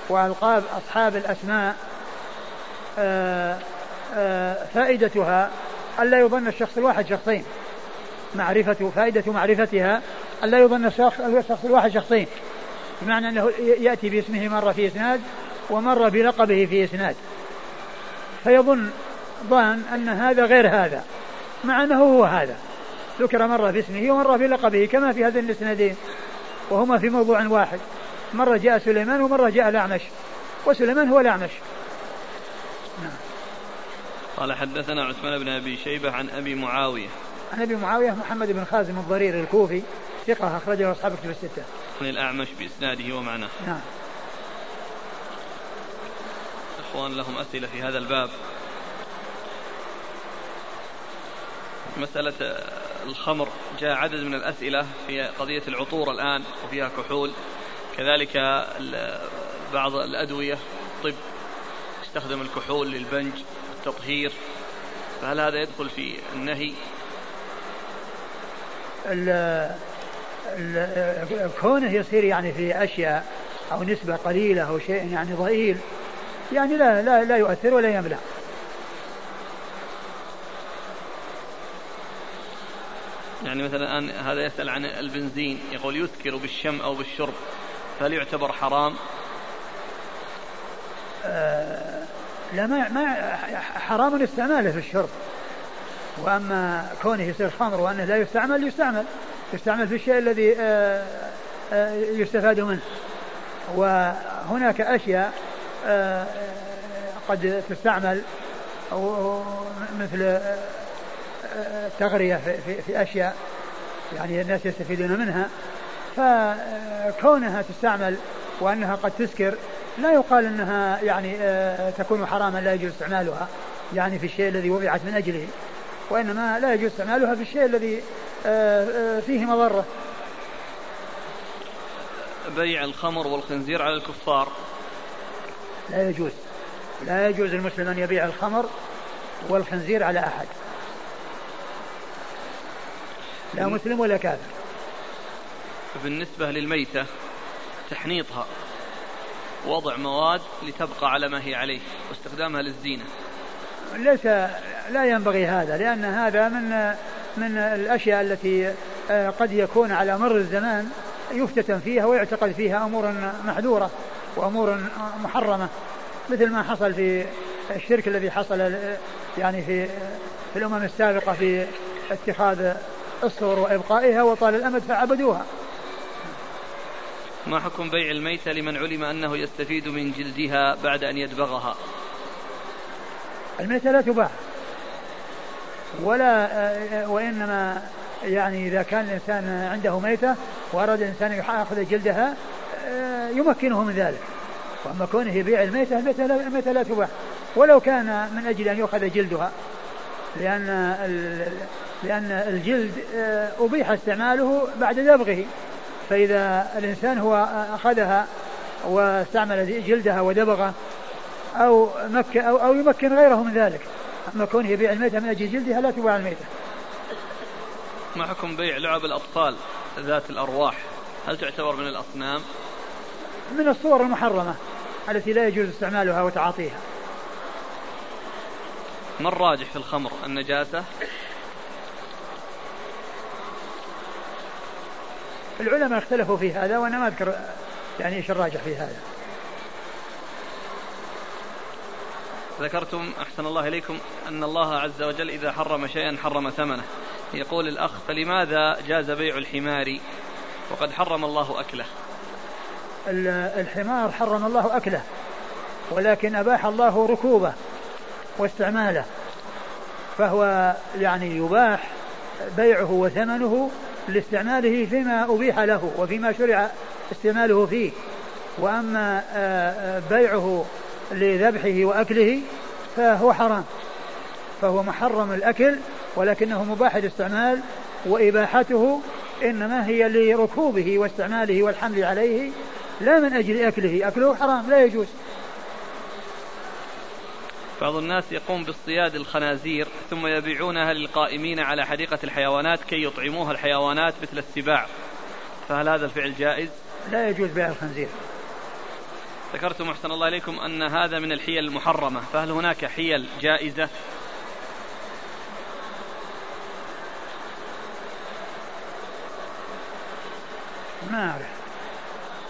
وألقاب أصحاب الأسماء آه، آه، فائدتها ألا يظن الشخص الواحد شخصين. معرفة فائدة معرفتها ألا يظن الشخص الواحد شخصين. بمعنى أنه يأتي باسمه مرة في إسناد ومر بلقبه في إسناد. فيظن ظان أن هذا غير هذا مع أنه هو هذا. ذكر مرة باسمه ومرة بلقبه كما في هذين الإسنادين وهما في موضوع واحد. مرة جاء سليمان ومرة جاء الأعمش وسليمان هو الأعمش. نعم. قال حدثنا عثمان بن أبي شيبة عن أبي معاوية. عن أبي معاوية محمد بن خازم الضرير الكوفي ثقة أخرجه أصحاب كتب الستة. عن الأعمش بإسناده ومعناه. نعم. إخوان لهم أسئلة في هذا الباب. مسألة الخمر. جاء عدد من الأسئلة في قضية العطور الآن وفيها كحول. كذلك بعض الأدوية طب يستخدم الكحول للبنج التطهير. فهل هذا يدخل في النهي؟ كونه يصير يعني في أشياء أو نسبة قليلة أو شيء يعني ضئيل يعني لا لا لا يؤثر ولا يملأ يعني مثلا الآن هذا يسأل عن البنزين يقول يسكر بالشم أو بالشرب فهل يعتبر حرام؟ آه لا ما ما حرام استعماله في الشرب. وأما كونه يصير خمر وأنه لا يستعمل يستعمل. يستعمل في الشيء الذي آه آه يستفاد منه. وهناك أشياء قد تستعمل أو مثل تغرية في, في أشياء يعني الناس يستفيدون منها. فكونها تستعمل وأنها قد تسكر لا يقال أنها يعني آه، تكون حراما لا يجوز استعمالها يعني في الشيء الذي وضعت من أجله وإنما لا يجوز استعمالها في الشيء الذي آه، آه، فيه مضرة. بيع الخمر والخنزير على الكفار. لا يجوز. لا يجوز المسلم أن يبيع الخمر والخنزير على أحد. لا مسلم ولا كافر. بالنسبة للميتة تحنيطها. وضع مواد لتبقى على ما هي عليه واستخدامها للزينة. ليس لا ينبغي هذا لأن هذا من من الأشياء التي آه، قد يكون على مر الزمان يفتتن فيها ويعتقد فيها أمور محذورة. وأمور محرمة مثل ما حصل في الشرك الذي حصل يعني في في الأمم السابقة في اتخاذ الصور وإبقائها وطال الأمد فعبدوها. ما حكم بيع الميتة لمن علم أنه يستفيد من جلدها بعد أن يدبغها؟ الميتة لا تباع ولا وإنما يعني إذا كان الإنسان عنده ميتة وأراد الإنسان يأخذ جلدها يمكنه من ذلك. وأما كونه يبيع الميتة الميتة لا تباع ولو كان من أجل أن يؤخذ جلدها لأن لأن الجلد آه، أبيح استعماله بعد دبغه. فإذا الإنسان هو أخذها واستعمل جلدها ودبغه أو مك أو, أو يمكن غيره من ذلك. أما كونه يبيع الميتة من أجل جلدها لا تباع الميتة. ما حكم بيع لعب الأطفال ذات الأرواح؟ هل تعتبر من الأصنام؟ من الصور المحرمة التي لا يجوز استعمالها وتعاطيها. ما الراجح في الخمر؟ النجاسة؟ العلماء اختلفوا في هذا وأنا ما أذكر يعني إيش الراجح في هذا. ذكرتم أحسن الله إليكم أن الله عز وجل إذا حرم شيئا حرم ثمنه. يقول الأخ فلماذا جاز بيع الحمار؟ وقد حرم الله أكله. الحمار حرم الله أكله ولكن أباح الله ركوبه واستعماله فهو يعني يباح بيعه وثمنه لاستعماله فيما أبيح له وفيما شرع استعماله فيه. وأما آه، آه، بيعه لذبحه وأكله فهو حرام فهو محرم الأكل ولكنه مباح الاستعمال وإباحته إنما هي لركوبه واستعماله والحمل عليه لا من أجل أكله. أكله حرام لا يجوز. بعض الناس يقوم باصطياد الخنازير ثم يبيعونها للقائمين على حديقة الحيوانات كي يطعموها الحيوانات مثل السباع. فهل هذا الفعل جائز؟ لا يجوز بيع الخنزير. ذكرتم أحسن الله إليكم أن هذا من الحيل المحرمة. فهل هناك حيل جائزة؟ ما أعرف.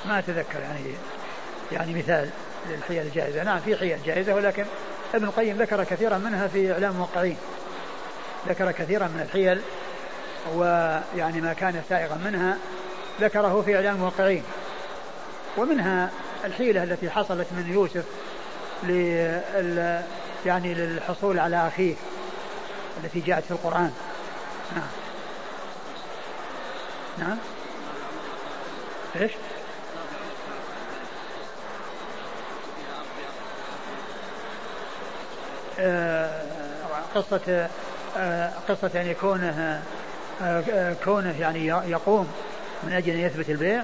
ما أتذكر يعني يعني مثال للحيل الجائزة. نعم في حيل جائزة ولكن ابن القيم ذكر كثيرا منها في إعلام الموقعين ذكر كثيرا من الحيل ويعني ما كان سائغا منها ذكره في إعلام الموقعين ومنها الحيلة التي حصلت من يوسف لل يعني للحصول على أخيه التي جاءت في القرآن. نعم. نعم. إيش؟ قصة آه قصة يعني كونه آه كونه يعني يقوم من أجل أن يثبت البيع.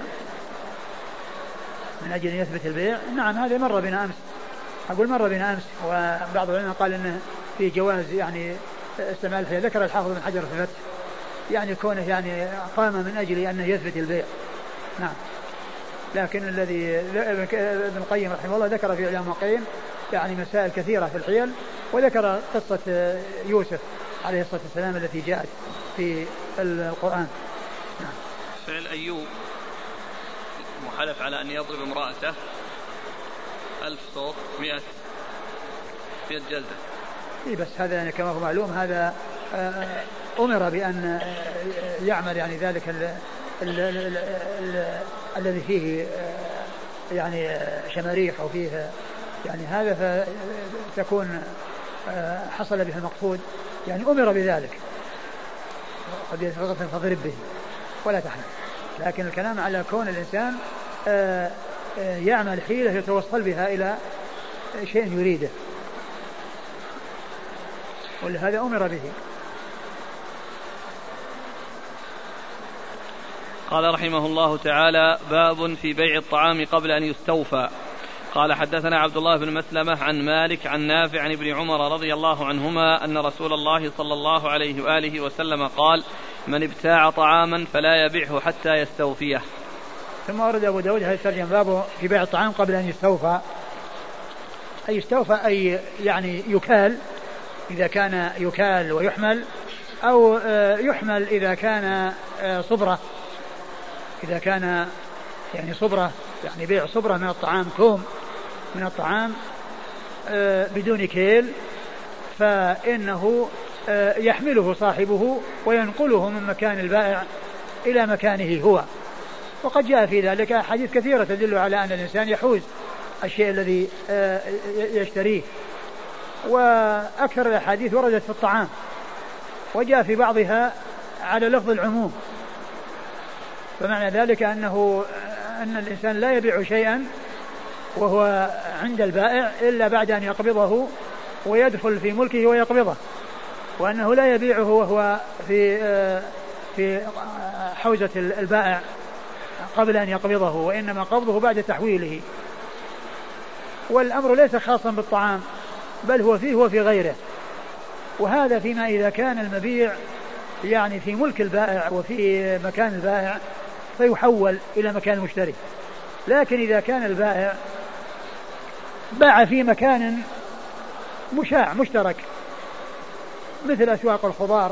من أجل أن يثبت البيع. نعم هذا مر بنا أمس. أقول مر بنا أمس وبعض العلماء قال أنه في جواز يعني استعمال ذكر الحافظ بن حجر في الفتح. يعني كونه يعني قام من أجل أنه يثبت البيع. نعم. لكن الذي ابن القيم رحمه الله ذكر في إعلام القيم يعني مسائل كثيرة في الحيل. وذكر قصة يوسف عليه الصلاة والسلام التي جاءت في القرآن. نعم. فعل أيوب محلف على أن يضرب امرأته. ألف صوت مئة مئة جلدة. إيه بس هذا يعني كما هو معلوم هذا آه، أمر بأن يعمل يعني ذلك ال ال ال ال الذي فيه آه، يعني شماريخ أو فيه يعني هذا فتكون آه، حصل به المقصود يعني أمر بذلك. قد يتفقد فاضرب به ولا تحمل لكن الكلام على كون الإنسان يعمل حيلة يتوصل بها إلى شيء يريده. ولهذا أمر به. قال رحمه الله تعالى باب في بيع الطعام قبل أن يستوفى. قال حدثنا عبد الله بن مسلمة عن مالك عن نافع عن ابن عمر رضي الله عنهما أن رسول الله صلى الله عليه وآله وسلم قال من ابتاع طعاما فلا يبيعه حتى يستوفيه. ثم ورد أبو داود هذا الترجمة باب في بيع الطعام قبل أن يستوفى. أي يستوفى أي يعني يكال إذا كان يكال ويحمل أو آه، يحمل إذا كان آه، صبرة. إذا كان يعني صبرة يعني بيع صبرة من الطعام كوم من الطعام آه، بدون كيل فإنه يحمله صاحبه وينقله من مكان البائع إلى مكانه هو. وقد جاء في ذلك أحاديث كثيرة تدل على أن الإنسان يحوز الشيء الذي يشتريه. وأكثر الأحاديث وردت في الطعام. وجاء في بعضها على لفظ العموم. فمعنى ذلك أنه أن الإنسان لا يبيع شيئا وهو عند البائع إلا بعد أن يقبضه ويدخل في ملكه ويقبضه وأنه لا يبيعه وهو في في حوزة البائع قبل أن يقبضه وإنما قبضه بعد تحويله. والأمر ليس خاصا بالطعام بل هو فيه وفي غيره. وهذا فيما إذا كان المبيع يعني في ملك البائع وفي مكان البائع فيحول إلى مكان المشتري لكن إذا كان البائع باع في مكان مشاع مشترك مثل أسواق الخضار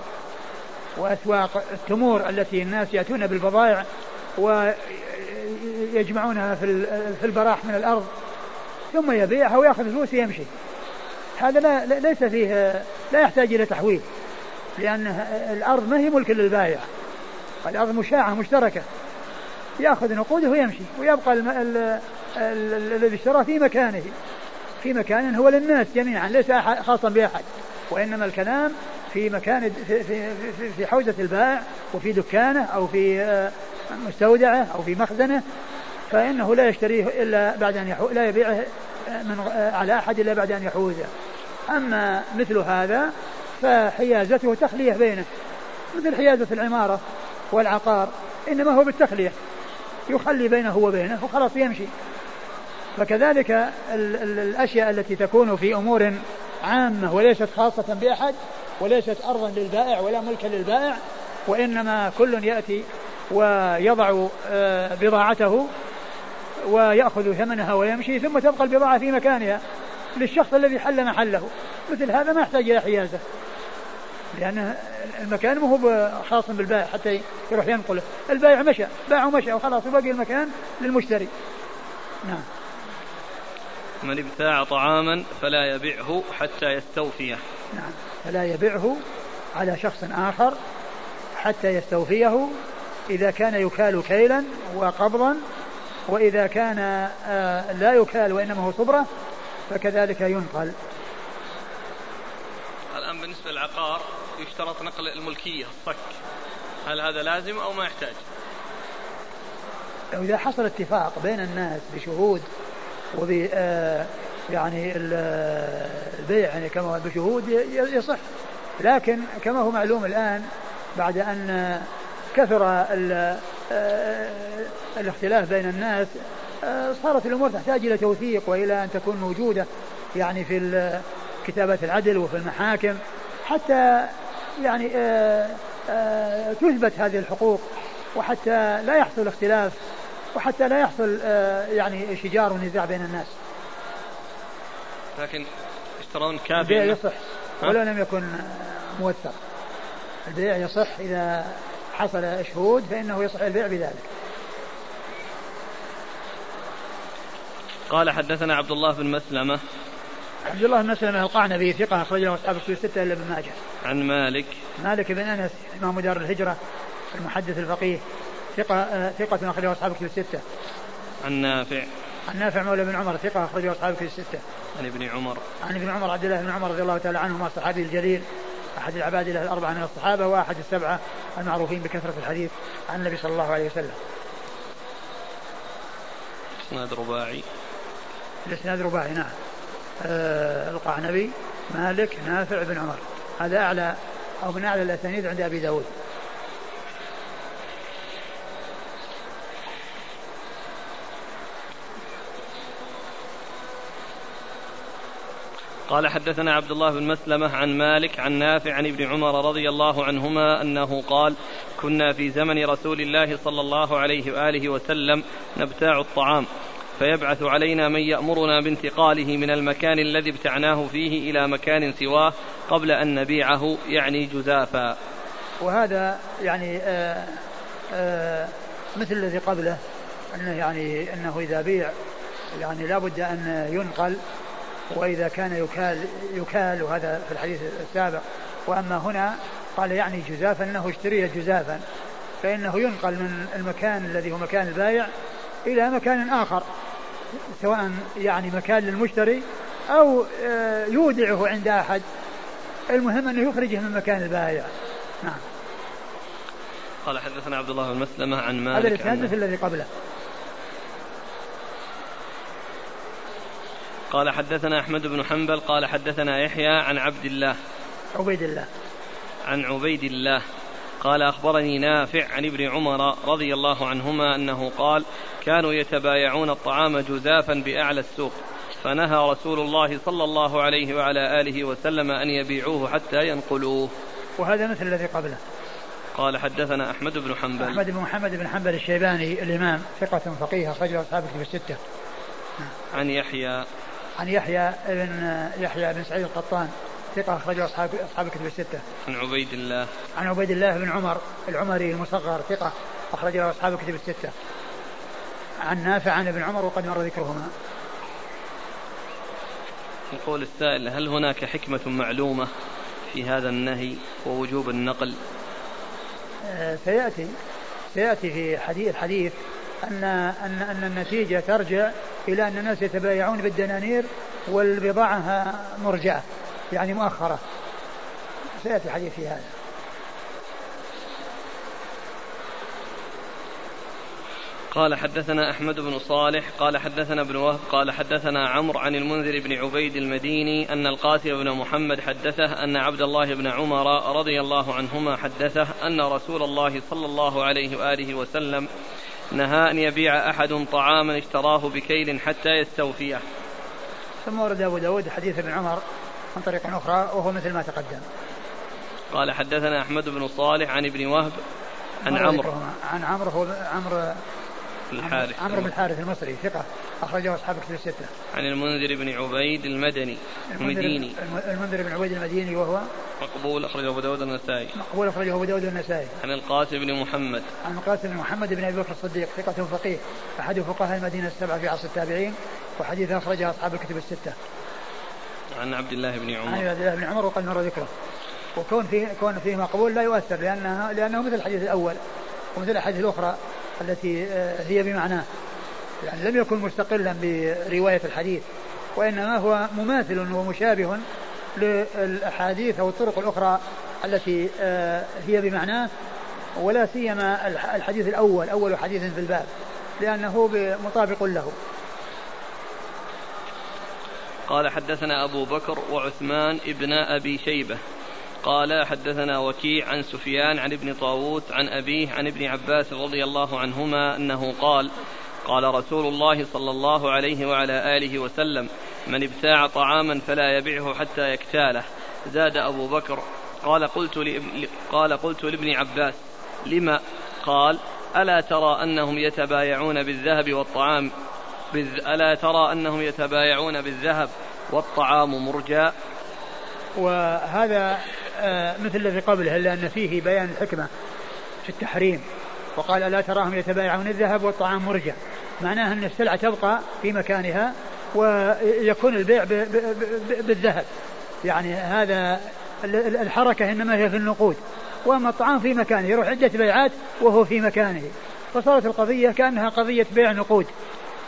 وأسواق التمور التي الناس يأتون بالبضائع ويجمعونها في البراح من الأرض ثم يبيعها ويأخذ فلوس ويمشي. هذا لا ليس فيه لا يحتاج إلى تحويل لأن الأرض ما هي ملك للبائع الأرض مشاعة مشتركة. يأخذ نقوده ويمشي ويبقى الذي اشترى في مكانه. في مكان هو للناس جميعا ليس خاصا بأحد. وإنما الكلام في مكان في, في, حوزة البائع وفي دكانه أو في آه، مستودعه أو في مخزنه. فإنه لا يشتريه إلا بعد أن. لا يبيعه من على أحد إلا بعد أن يحوزه. أما مثل هذا فحيازته تخلية بينه مثل حيازة العمارة والعقار إنما هو بالتخلية. يخلي بينه وبينه وخلاص يمشي. فكذلك ال ال الأشياء التي تكون في أمور عامة وليست خاصة بأحد وليست أرضا للبائع ولا ملكا للبائع وإنما كل يأتي ويضع آه، بضاعته ويأخذ ثمنها ويمشي ثم تبقى البضاعة في مكانها للشخص الذي حل محله. مثل هذا ما يحتاج إلى حيازة. لأن المكان ما هو خاص بالبائع حتى يروح ينقله. البائع مشى باع ومشى وخلاص وبقي المكان للمشتري. نعم. من ابتاع طعاما فلا يبعه حتى يستوفيه. نعم. فلا يبعه على شخص آخر حتى يستوفيه إذا كان يكال كيلا وقبضا وإذا كان آه، لا يكال وإنما هو صبرة فكذلك ينقل. الآن بالنسبة للعقار يشترط نقل الملكية الصك. هل هذا لازم أو ما يحتاج؟ إذا حصل اتفاق بين الناس بشهود وب آه، يعني البيع يعني كما بشهود يصح. لكن كما هو معلوم الآن بعد أن كثر آه، الاختلاف بين الناس آه، صارت الأمور تحتاج إلى توثيق وإلى أن تكون موجودة يعني في كتابات العدل وفي المحاكم حتى يعني تثبت هذه الحقوق وحتى لا يحصل اختلاف وحتى لا يحصل آه، يعني شجار ونزاع بين الناس. لكن يشترون كافي البيع يصح. ولو لم يكن موثق البيع يصح إذا حصل شهود فإنه يصح البيع بذلك. قال حدثنا عبد الله بن مسلمة. عبد الله بن مسلمة القعنبي ثقة أخرج له أصحاب الكتب الستة إلا ابن ماجه. عن مالك. مالك بن أنس إمام دار الهجرة المحدث الفقيه. ثقة ثقة أخرجه أصحاب كتب الستة. عن نافع. عن نافع مولى بن عمر ثقة أخرجه أصحاب كتب الستة. عن ابن عمر. عن ابن عمر عبد الله بن عمر رضي الله تعالى عنهما الصحابي الجليل أحد العباد له الأربعة من الصحابة وأحد السبعة المعروفين بكثرة الحديث عن النبي صلى الله عليه وسلم. إسناد رباعي. الإسناد رباعي نعم. آه القعنبي مالك نافع بن عمر هذا أعلى أو من أعلى الأسانيد عند أبي داود قال حدثنا عبد الله بن مسلمة عن مالك عن نافع عن ابن عمر رضي الله عنهما أنه قال كنا في زمن رسول الله صلى الله عليه وآله وسلم نبتاع الطعام فيبعث علينا من يأمرنا بانتقاله من المكان الذي ابتعناه فيه إلى مكان سواه قبل أن نبيعه يعني جزافا. وهذا يعني آآ آه، آآ آه، مثل الذي قبله أنه يعني أنه إذا بيع يعني لابد أن ينقل وإذا كان يكال يكال وهذا في الحديث السابق وأما هنا قال يعني جزافا أنه اشتري جزافا فإنه ينقل من المكان الذي هو مكان البايع إلى مكان آخر سواء يعني مكان للمشتري أو آه، يودعه عند أحد. المهم أنه يخرجه من مكان البايع. نعم. قال حدثنا عبد الله بن مسلمة عن مالك هذا الإسناد مثل الذي قبله. قال حدثنا أحمد بن حنبل قال حدثنا يحيى عن عبد الله. عبيد الله. عن عبيد الله. قال أخبرني نافع عن ابن عمر رضي الله عنهما أنه قال كانوا يتبايعون الطعام جزافا بأعلى السوق فنهى رسول الله صلى الله عليه وعلى آله وسلم أن يبيعوه حتى ينقلوه. وهذا مثل الذي قبله. قال حدثنا أحمد بن حنبل. أحمد بن محمد بن حنبل الشيباني الإمام ثقة فقيه أخرج أصحاب الكتب الستة. عن يحيى. عن يحيى بن يحيى بن سعيد القطان ثقة أخرجه أصحاب أصحاب الكتب الستة. عن عبيد الله. عن عبيد الله بن عمر العمري المصغر ثقة أخرجه أصحاب الكتب الستة. عن نافع عن ابن عمر وقد مر ذكرهما. يقول السائل هل هناك حكمة معلومة في هذا النهي ووجوب النقل؟ آه سيأتي سيأتي في حديث الحديث أن أن أن النتيجة ترجع إلى أن الناس يتبايعون بالدنانير والبضاعة مرجعة يعني مؤخرة. سيأتي الحديث في هذا. قال حدثنا أحمد بن صالح قال حدثنا ابن وهب قال حدثنا عمرو عن المنذر بن عبيد المديني أن القاسم بن محمد حدثه أن عبد الله بن عمر رضي الله عنهما حدثه أن رسول الله صلى الله عليه وآله وسلم نهى أن يبيع أحد طعاما اشتراه بكيل حتى يستوفيه. ثم ورد أبو داود حديث ابن عمر من طريق أخرى وهو مثل ما تقدم. قال حدثنا أحمد بن صالح عن ابن وهب عن عمرو. عن عمرو هو عمرو الحارث عمرو بن الحارث المصري ثقة أخرجه أصحاب كتب الستة. عن المنذر بن عبيد المدني المديني. المنذر بن عبيد المديني وهو؟ مقبول أخرجه أبو داود النسائي. مقبول أخرجه أبو داود النسائي. عن القاسم بن محمد. عن القاسم بن محمد بن أبي بكر الصديق ثقة فقيه. أحد فقهاء المدينة السبعة في عصر التابعين وحديث أخرجه أصحاب الكتب الستة. عن عبد الله بن عمر. عن عبد الله بن عمر وقد مر ذكره. وكون فيه كون فيه مقبول لا يؤثر لأنها لأنه مثل الحديث الأول ومثل الأحاديث الأخرى. التي آه، هي بمعناه. يعني لم يكن مستقلا برواية الحديث وإنما هو مماثل ومشابه للأحاديث أو الطرق الأخرى التي آه، هي بمعناه ولا سيما الحديث الأول أول حديث في الباب لأنه مطابق له. قال حدثنا أبو بكر وعثمان ابن أبي شيبة. قال حدثنا وكيع عن سفيان عن ابن طاووس عن أبيه عن ابن عباس رضي الله عنهما أنه قال قال رسول الله صلى الله عليه وعلى آله وسلم من ابتاع طعاما فلا يبعه حتى يكتاله زاد أبو بكر قال قلت لابن قال قلت لابن عباس لما قال ألا ترى أنهم يتبايعون بالذهب والطعام ألا ترى أنهم يتبايعون بالذهب والطعام مرجى وهذا مثل الذي قبله إلا أن فيه بيان الحكمة في التحريم. وقال ألا تراهم يتبايعون الذهب والطعام مرجع؟ معناها أن السلعة تبقى في مكانها ويكون البيع بالذهب. يعني هذا الحركة إنما هي في النقود. وأما الطعام في مكانه يروح عدة بيعات وهو في مكانه. فصارت القضية كأنها قضية بيع نقود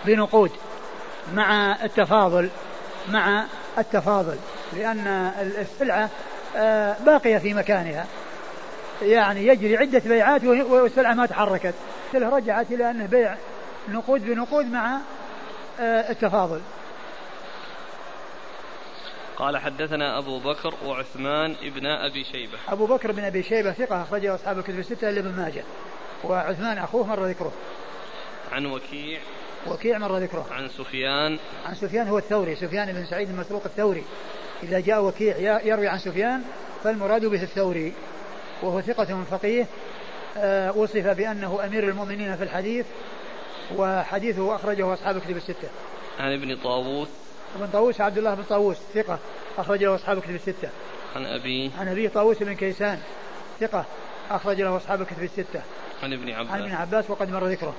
بنقود مع التفاضل مع التفاضل. لأن السلعة آه، باقية في مكانها. يعني يجري عدة بيعات والسلعة ما تحركت. رجعت إلى أنه بيع نقود بنقود مع آه، التفاضل. قال حدثنا أبو بكر وعثمان ابن أبي شيبة. أبو بكر بن أبي شيبة ثقة أخرجه أصحاب الكتب الستة إلا ابن ماجه. وعثمان أخوه مر ذكره. عن وكيع. وكيع مر ذكره. عن سفيان. عن سفيان هو الثوري سفيان بن سعيد المسروق الثوري. إذا جاء وكيع يروي عن سفيان فالمراد به الثوري وهو ثقة فقيه آه، وصف بأنه أمير المؤمنين في الحديث وحديثه أخرجه أصحاب الكتب الستة. عن ابن طاووس. ابن طاووس عبد الله بن طاووس ثقة أخرجه أصحاب الكتب الستة. عن أبي. عن أبي طاووس بن كيسان ثقة أخرج له أصحاب الكتب الستة. عن ابن عباس. عن ابن عباس وقد مر ذكره.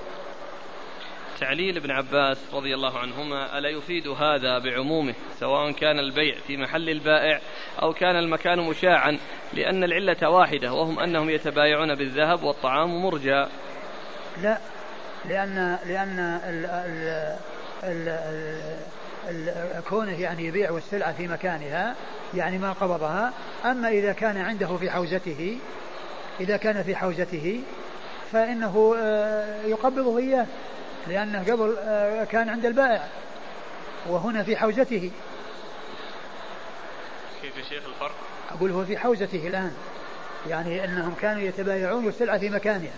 تعليل ابن عباس رضي الله عنهما ألا يفيد هذا بعمومه سواء كان البيع في محل البائع أو كان المكان مشاعا لأن العلة واحدة وهم أنهم يتبايعون بالذهب والطعام مرجى لا لأن لأن ال ال ال ال كونه يعني يبيع والسلعة في مكانها يعني ما قبضها. أما إذا كان عنده في حوزته إذا كان في حوزته فإنه آه، يقبضه إياه. لأنه قبل آه، كان عند البائع وهنا في حوزته. كيف يا شيخ الفرق؟ أقول هو في حوزته الآن يعني أنهم كانوا يتبايعون والسلعة في مكانها.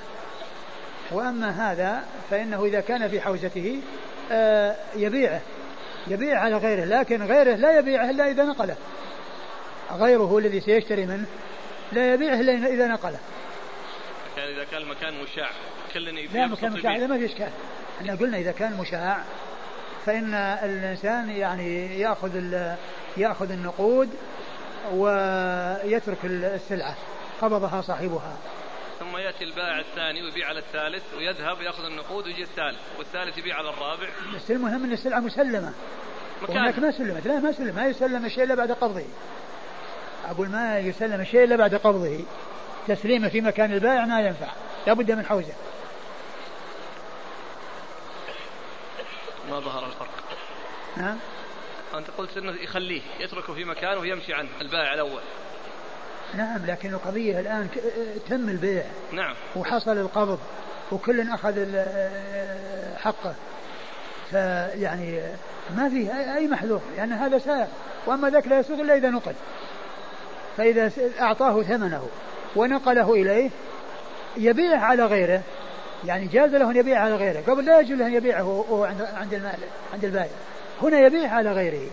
وأما هذا فإنه إذا كان في حوزته آه، يبيعه. يبيع على غيره لكن غيره لا يبيعه إلا إذا نقله. غيره الذي سيشتري منه لا يبيعه إلا إذا نقله. كان إذا كان المكان مشاع كلنا لا مكان مشاع ما في إشكال. إحنا قلنا إذا كان مشاع فإن الإنسان يعني يأخذ يأخذ النقود ويترك السلعة قبضها صاحبها. ثم يأتي البائع الثاني ويبيع على الثالث ويذهب يأخذ النقود ويجي الثالث والثالث يبيع على الرابع. بس المهم إن السلعة مسلمة. وهناك ما سلمت لا ما سلم ما يسلم الشيء إلا بعد قبضه. أقول ما يسلم الشيء إلا بعد قبضه. تسليمه في مكان البائع ما ينفع لابد من حوزة. ما ظهر الفرق. نعم أنت قلت أنه يخليه يتركه في مكانه ويمشي عنه البائع الأول. نعم لكن القضية الآن تم البيع. نعم. وحصل القبض وكل أخذ حقه. فيعني ما فيه أي محذور لأن يعني هذا سائق وأما ذاك لا يسوق إلا إذا نقل. فإذا أعطاه ثمنه ونقله إليه يبيع على غيره. يعني جاز له أن يبيع على غيره. قبل لا يجوز له أن يبيعه هو عند المال عند البائع. هنا يبيع على غيره.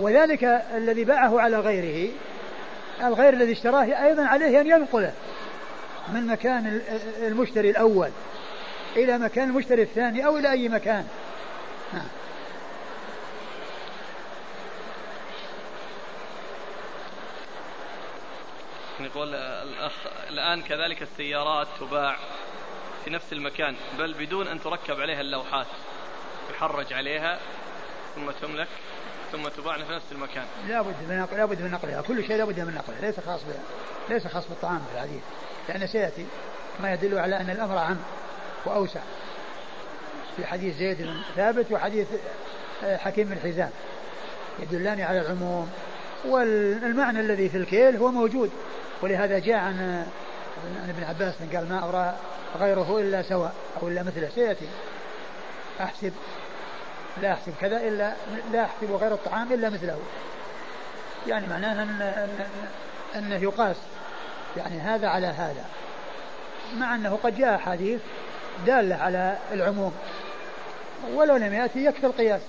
وذلك الذي باعه على غيره الغير الذي اشتراه أيضا عليه أن ينقله من مكان المشتري الأول إلى مكان المشتري الثاني أو إلى أي مكان. يقول الأخ الآن كذلك السيارات تباع. في نفس المكان بل بدون أن تركب عليها اللوحات. يحرج عليها ثم تملك ثم تباع في نفس المكان. لا بد من لا بد من نقلها. كل شيء لا بد من نقله. ليس خاص بها ليس خاص بالطعام في الحديث. لأن سيأتي ما يدل على أن الأمر عام وأوسع. في حديث زيد بن ثابت وحديث آه، حكيم بن حزام. يدلان على العموم. والمعنى الذي في الكيل هو موجود. ولهذا جاء عن عن ابن عباس قال ما أرى غيره إلا سواء أو إلا مثله سيأتي. أحسب. لا أحسب كذا إلا لا أحسب غير الطعام إلا مثله. يعني معناه أن أن أنه يقاس. يعني هذا على هذا. مع أنه قد جاء حديث دالة على العموم. ولو لم يأتي يكفي القياس.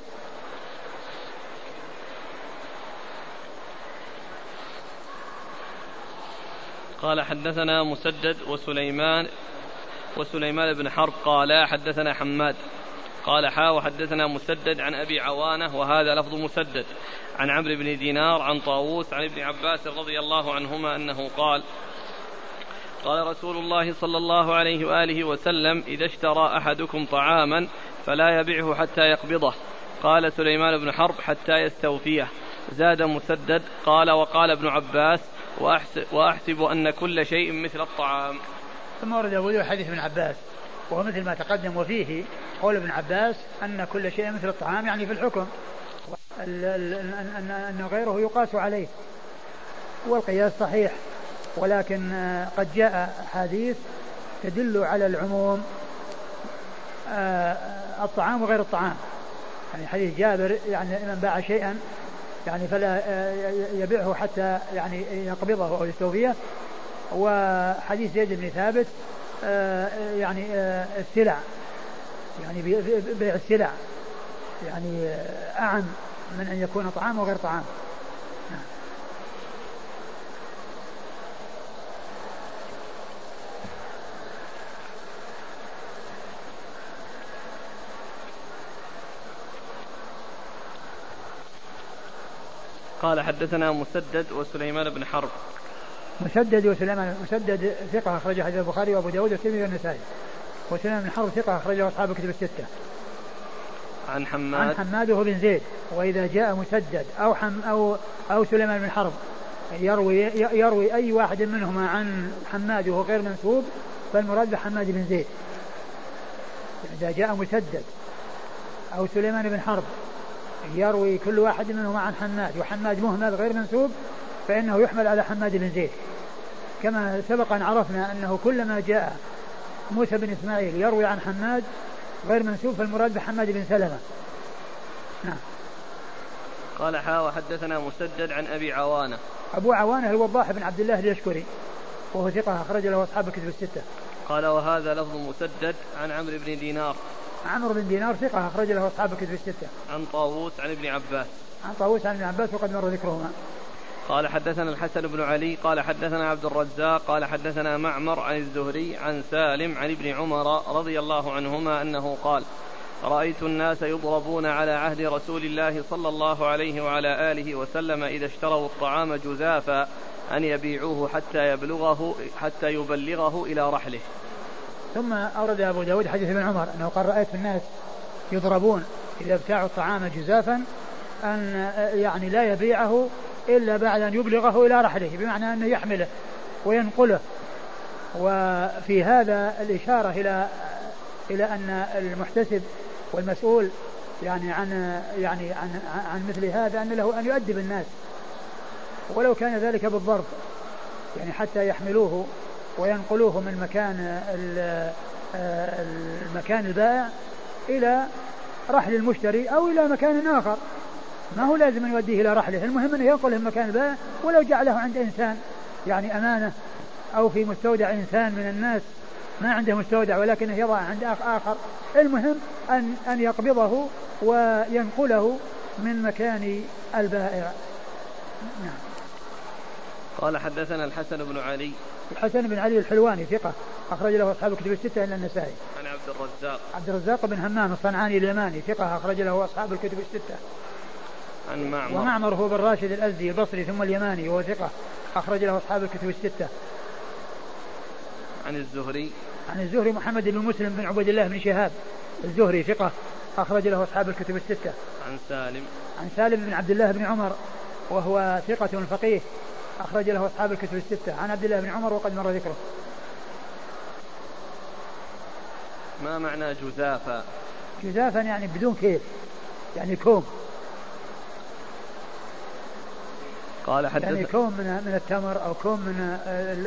قال حدثنا مسدد وسليمان وسليمان بن حرب قال حدثنا حماد قال حا وحدثنا مسدد عن أبي عوانة وهذا لفظ مسدد عن عمرو بن دينار عن طاووس عن ابن عباس رضي الله عنهما أنه قال قال رسول الله صلى الله عليه وآله وسلم إذا اشترى أحدكم طعاما فلا يبعه حتى يقبضه قال سليمان بن حرب حتى يستوفيه زاد مسدد قال وقال ابن عباس وأحسب, أن كل شيء مثل الطعام. ثم ورد أبو حديث ابن عباس وهو مثل ما تقدم وفيه قول ابن عباس أن كل شيء مثل الطعام يعني في الحكم أن غيره يقاس عليه. والقياس صحيح ولكن قد جاء أحاديث تدل على العموم آه، الطعام وغير الطعام. يعني حديث جابر يعني من باع شيئا يعني فلا آه، يبيعه حتى يعني يقبضه أو يستوفيه. وحديث زيد بن ثابت آه، يعني آه، السلع يعني بيع السلع يعني أعم من أن يكون طعام وغير طعام. قال حدثنا مسدد وسليمان بن حرب. مسدد وسليمان مسدد ثقة أخرج حديث البخاري وأبو داود والترمذي والنسائي. وسليمان بن حرب ثقة أخرجه أصحاب الكتب الستة. عن حماد. عن حماد وهو بن زيد. وإذا جاء مسدد أو حم أو أو سليمان بن حرب يروي يروي أي واحد منهما عن حماد وهو غير منسوب فالمراد بحماد بن زيد. إذا جاء مسدد أو سليمان بن حرب يروي كل واحد منهما عن حماد وحماد مهمل غير منسوب فإنه يحمل على حماد بن زيد. كما سبق أن عرفنا أنه كلما جاء موسى بن إسماعيل يروي عن حماد غير منسوب فالمراد بحماد بن سلمة. نعم. قال حا وحدثنا مسدد عن أبي عوانة. أبو عوانة الوضاح بن عبد الله اليشكري وهو ثقة أخرج له أصحاب الكتب الستة. قال وهذا لفظ مسدد عن عمرو بن دينار. عمرو بن دينار ثقة أخرج له أصحاب الكتب الستة. عن طاووس عن ابن عباس. عن طاووس عن ابن عباس وقد مر ذكرهما. قال حدثنا الحسن بن علي قال حدثنا عبد الرزاق قال حدثنا معمر عن الزهري عن سالم عن ابن عمر رضي الله عنهما أنه قال رأيت الناس يضربون على عهد رسول الله صلى الله عليه وعلى آله وسلم إذا اشتروا الطعام جزافا أن يبيعوه حتى يبلغه حتى يبلغه إلى رحله. ثم أورد أبو داود حديث ابن عمر أنه قال رأيت الناس يضربون إذا ابتاعوا الطعام جزافا أن يعني لا يبيعه إلا بعد أن يبلغه إلى رحله بمعنى أنه يحمله وينقله. وفي هذا الإشارة إلى إلى أن المحتسب والمسؤول يعني عن يعني عن عن مثل هذا أن له أن يؤدب الناس. ولو كان ذلك بالضرب يعني حتى يحملوه وينقلوه من مكان المكان البائع إلى رحل المشتري أو إلى مكان آخر. ما هو لازم يوديه إلى رحله المهم أنه ينقله من مكان البائع ولو جعله عند إنسان يعني أمانة أو في مستودع إنسان من الناس ما عنده مستودع ولكنه يضع عند آخر. المهم أن أن يقبضه وينقله من مكان البائع. قال حدثنا الحسن بن علي. الحسن بن علي الحلواني ثقة. أخرج له أصحاب الكتب الستة إلا النسائي. عن عبد الرزاق. عبد الرزاق بن همام الصنعاني اليماني ثقة. أخرج له أصحاب الكتب الستة. عن معمر. ومعمر هو بن راشد الأزدي البصري ثم اليماني وهو ثقة. أخرج له أصحاب الكتب الستة. عن الزهري. عن الزهري محمد بن مسلم بن عبد الله بن شهاب. الزهري ثقة. أخرج له أصحاب الكتب الستة. عن سالم. عن سالم بن عبد الله بن عمر وهو ثقة فقيه. أخرج له أصحاب الكتب الستة. عن عبد الله بن عمر وقد مر ذكره. ما معنى جزافا؟ جزافا يعني بدون كيل يعني كوم. قال حدث يعني كوم من من التمر أو كوم من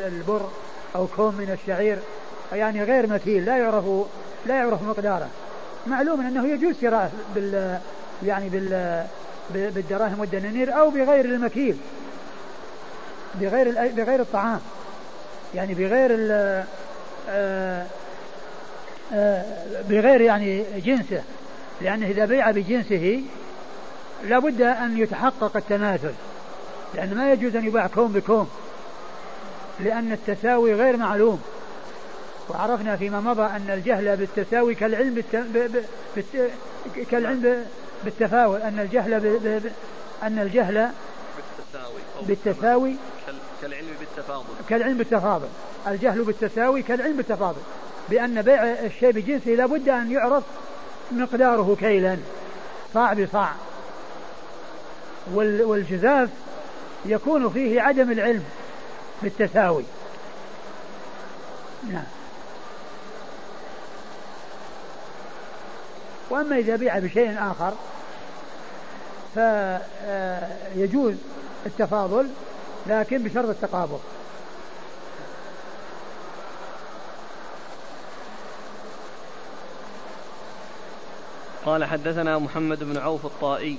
البر أو كوم من الشعير. يعني غير مكيل لا يعرف لا يعرف مقداره. معلوم أنه يجوز شراءه بال يعني بال بالدراهم والدنانير أو بغير المكيل. بغير بغير الطعام. يعني بغير آه، آه، بغير يعني جنسه. لأنه إذا بيع بجنسه لابد أن يتحقق التماثل لأن ما يجوز أن يباع كوم بكوم. لأن التساوي غير معلوم. وعرفنا فيما مضى أن الجهل بالتساوي كالعلم بالت... ب... بالت... كالعلم بالتفاوت. أن الجهل ب... ب... أن الجهل بالتساوي بالتساوي بالتفاضل. كالعلم بالتفاضل. الجهل بالتساوي كالعلم بالتفاضل. بأن بيع الشيء بجنسه لابد أن يعرف مقداره كيلا. صاع بصاع. والجزاف يكون فيه عدم العلم بالتساوي. نعم. وأما إذا بيع بشيء آخر فيجوز التفاضل. لكن بشرط التقابض. قال حدثنا محمد بن عوف الطائي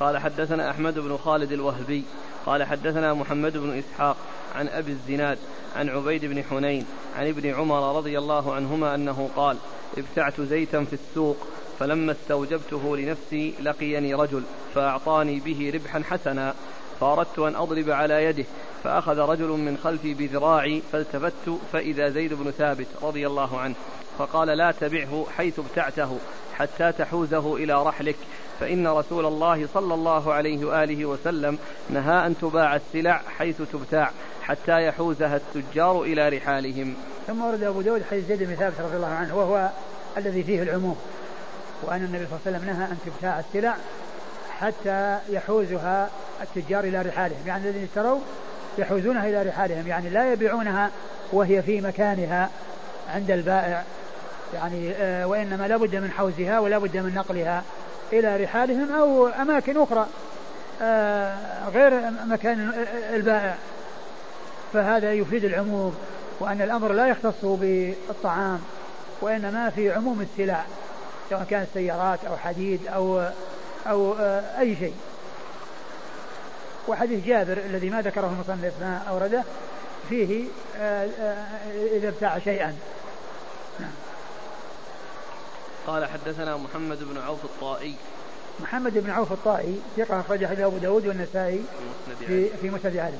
قال حدثنا أحمد بن خالد الوهبي قال حدثنا محمد بن إسحاق عن أبي الزناد عن عبيد بن حنين عن ابن عمر رضي الله عنهما أنه قال ابتعت زيتا في السوق فلما استوجبته لنفسي لقيني رجل فأعطاني به ربحا حسنا. فأردت أن أضرب على يده فأخذ رجل من خلفي بذراعي فالتفت فإذا زيد بن ثابت رضي الله عنه فقال لا تبعه حيث ابتعته حتى تحوزه إلى رحلك فإن رسول الله صلى الله عليه وآله وسلم نهى أن تباع السلع حيث تبتاع حتى يحوزها التجار إلى رحالهم. ثم ورد أبو داود حديث زيد بن ثابت رضي الله عنه وهو الذي فيه العموم وأن النبي صلى الله عليه وسلم نهى أن تبتاع السلع حتى يحوزها التجار إلى رحالهم. يعني الذين اشتروا يحوزونها إلى رحالهم. يعني لا يبيعونها وهي في مكانها عند البائع. يعني آه، وإنما لا بد من حوزها ولا بد من نقلها إلى رحالهم أو أماكن أخرى آه، غير مكان البائع. فهذا يفيد العموم وأن الأمر لا يختص بالطعام وإنما في عموم السلع سواء كانت سيارات أو حديد أو أو آه، أي شيء. وحديث جابر الذي ما ذكره المصنف ما أورده فيه إذا ابتاع شيئا. نعم. قال حدثنا محمد بن عوف الطائي. محمد بن عوف الطائي ثقة أخرج حديث أبو داود والنسائي في في مسند عدن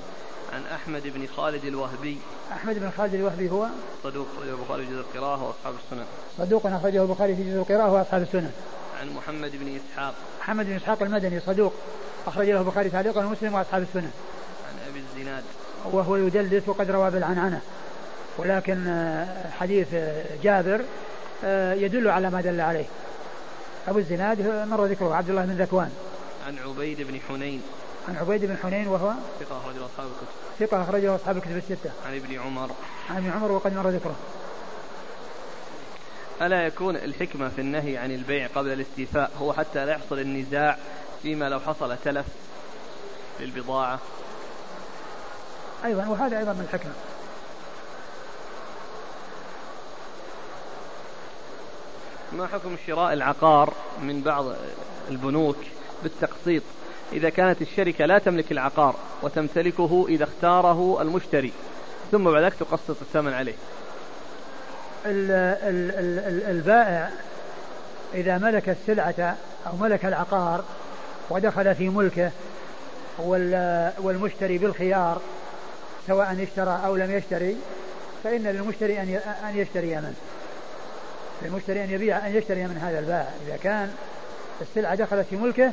عن أحمد بن خالد الوهبي. أحمد بن خالد الوهبي هو؟ صدوق أخرجه البخاري في جزء القراءة وأصحاب السنن. صدوق أخرجه البخاري في جزء القراءة وأصحاب السنن. عن محمد بن إسحاق. محمد بن إسحاق المدني صدوق. أخرج له البخاري تعليقا ومسلم وأصحاب السنن عن أبي الزناد. وهو يدلس وقد روى بالعنعنة. ولكن آه، حديث جابر آه، يدل على ما دل عليه. أبو الزناد مر ذكره عبد الله بن ذكوان. عن عبيد بن حنين. عن عبيد بن حنين وهو ثقة أخرجه أصحاب الكتب. ثقة أخرجه أصحاب الكتب الستة. عن ابن عمر. عن ابن عمر وقد مر ذكره. ألا يكون الحكمة في النهي عن البيع قبل الاستيفاء هو حتى لا يحصل النزاع فيما لو حصل تلف للبضاعة؟ أيضا وهذا أيضا من الحكمة. ما حكم شراء العقار من بعض البنوك بالتقسيط؟ إذا كانت الشركة لا تملك العقار وتمتلكه إذا اختاره المشتري ثم بعد ذلك تقسط الثمن عليه. البائع إذا ملك السلعة أو ملك العقار ودخل في ملكه والمشتري بالخيار سواء اشترى أو لم يشتري فإن للمشتري أن يشتري منه. للمشتري أن يبيع أن يشتري من هذا البائع. إذا كان السلعة دخلت في ملكه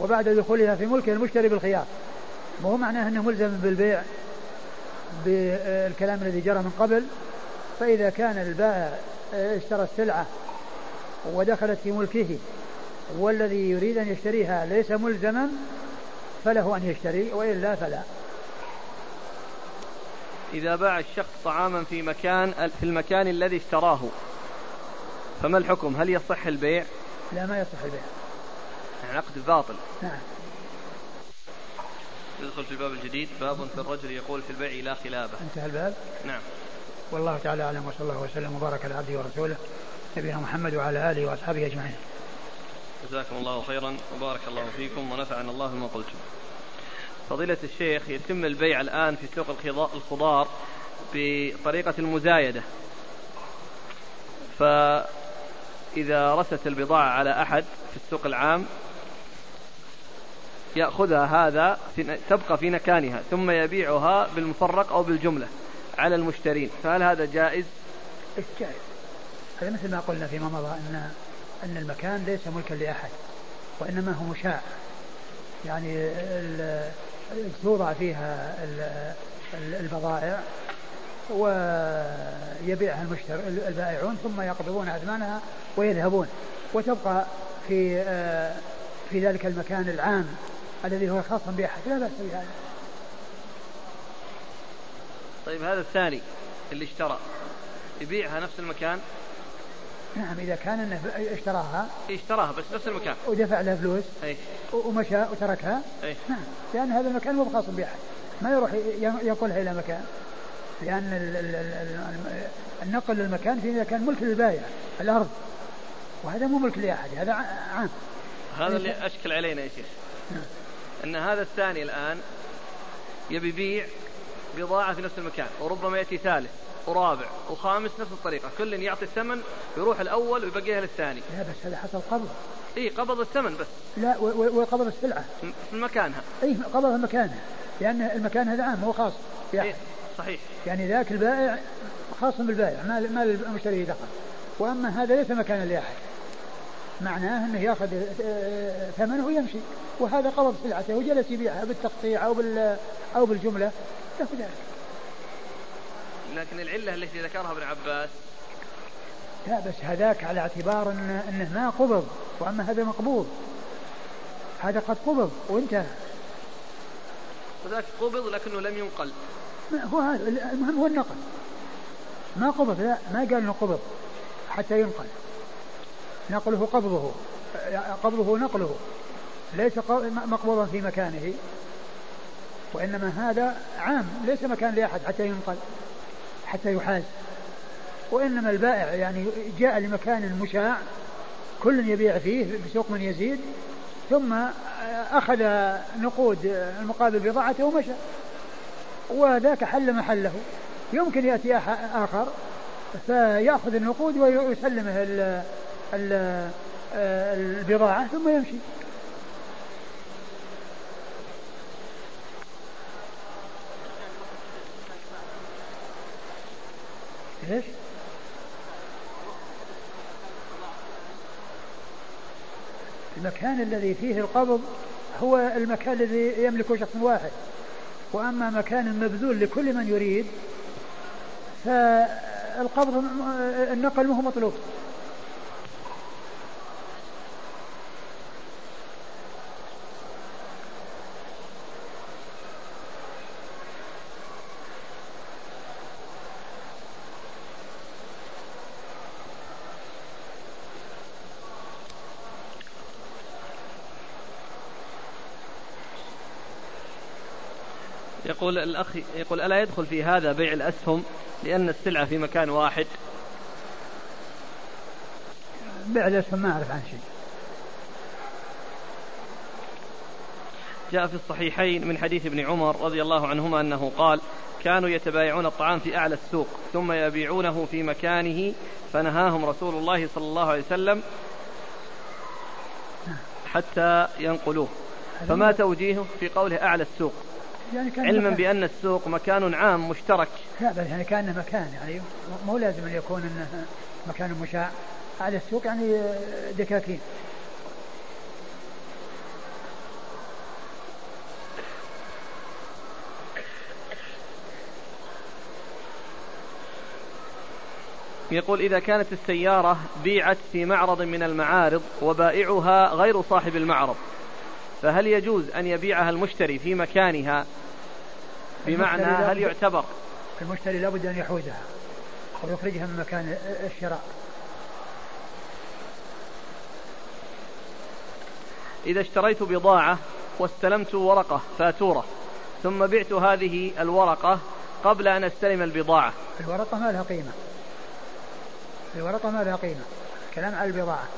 وبعد دخولها في ملكه المشتري بالخيار. وهو معناه أنه ملزم بالبيع بالكلام الذي جرى من قبل. فإذا كان البائع اشترى السلعة؟ ودخلت في ملكه. والذي يريد أن يشتريها ليس ملزما فله أن يشتري وإلا فلا. إذا باع الشخص طعاما في مكان في المكان الذي اشتراه فما الحكم؟ هل يصح البيع؟ لا ما يصح البيع. يعني عقد باطل. نعم. ندخل في الباب الجديد. باب في الرجل يقول في البيع لا خلابة. انتهى الباب. نعم. والله تعالى أعلم وصلى الله وسلم وبارك على عبده ورسوله نبينا محمد وعلى آله وأصحابه أجمعين. جزاكم الله خيرا وبارك الله فيكم ونفعنا الله بما قلتم. فضيلة الشيخ يتم البيع الآن في سوق الخضار بطريقة المزايدة. فإذا رست البضاعة على أحد في السوق العام يأخذها هذا في تبقى في مكانها ثم يبيعها بالمفرق أو بالجملة. على المشترين. فهل هذا جائز؟ جائز هذا مثل ما قلنا فيما مضى أن أن المكان ليس ملكا لأحد وإنما هو مشاع. يعني توضع فيها البضائع ويبيعها المشتر البائعون ثم يقبضون أثمانها ويذهبون. وتبقى في آه، في ذلك المكان العام الذي هو خاص بأحد. لا بأس بهذا. طيب هذا الثاني اللي اشترى. يبيعها نفس المكان؟ نعم إذا كان أنه اشتراها. اشتراها بس نفس المكان. ودفع لها فلوس. أي. ومشى وتركها. أي. نعم لأن هذا المكان مو خاص بأحد ما يروح ينقلها إلى مكان. لأن النقل للمكان في إذا كان ملك للبايع الأرض. وهذا مو ملك لأحد هذا عام. هذا اللي أشكل علينا يا شيخ. نعم. أن هذا الثاني الآن يبي يبيع بضاعة في نفس المكان وربما يأتي ثالث ورابع وخامس نفس الطريقة كل يعطي الثمن ويروح الأول ويبقيها للثاني. لا بس هذا حصل قبض اي قبض الثمن بس. لا وقبض السلعة. في مكانها. اي قبضها مكانها لأن المكان هذا عام هو خاص. إيه صحيح. يعني ذاك البائع خاص بالبائع ما ما المشتري دخل. وأما هذا ليس مكانا لأحد. معناه أنه يأخذ ثمنه ويمشي. وهذا قبض سلعته وجلس يبيعها بالتقطيع أو بال أو بالجملة. له ذلك. لكن العلة التي ذكرها ابن عباس. لا بس هذاك على اعتبار إن أنه ما قبض وأما هذا مقبوض. هذا قد قبض وانتهى. وذاك قبض لكنه لم ينقل. هو هذا؟ المهم هو النقل. ما قبض لا ما قال إنه قبض حتى ينقل. نقله قبضه قبضه نقله. ليس مقبوضا في مكانه. وإنما هذا عام ليس مكان لأحد حتى ينقل حتى يحاز. وإنما البائع يعني جاء لمكان مشاع كل يبيع فيه بسوق من يزيد ثم أخذ نقود المقابل بضاعته ومشى. وذاك حل محله. يمكن يأتي آخر فيأخذ النقود ويسلمه البضاعة ثم يمشي. إيش؟ المكان الذي فيه القبض هو المكان الذي يملكه شخص واحد وأما مكان مبذول لكل من يريد فالقبض النقل ما هو مطلوب يقول الأخ يقول ألا يدخل في هذا بيع الأسهم لأن السلعة في مكان واحد؟ بيع الأسهم ما أعرف عن شيء. جاء في الصحيحين من حديث ابن عمر رضي الله عنهما أنه قال كانوا يتبايعون الطعام في أعلى السوق ثم يبيعونه في مكانه فنهاهم رسول الله صلى الله عليه وسلم حتى ينقلوه. فما توجيهه في قوله أعلى السوق؟ يعني كان علما مكان. بأن السوق مكان عام مشترك. لا بل يعني كان مكان يعني مو لازم أن يكون أنه مكان مشاع. على السوق يعني دكاكين يقول إذا كانت السيارة بيعت في معرض من المعارض وبائعها غير صاحب المعرض. فهل يجوز أن يبيعها المشتري في مكانها؟ بمعنى هل يعتبر؟ المشتري لابد أن يحوزها أو يخرجها من مكان الشراء. إذا اشتريت بضاعة واستلمت ورقة فاتورة ثم بعت هذه الورقة قبل أن أستلم البضاعة. الورقة ما لها قيمة. الورقة ما لها قيمة. كلام على البضاعة.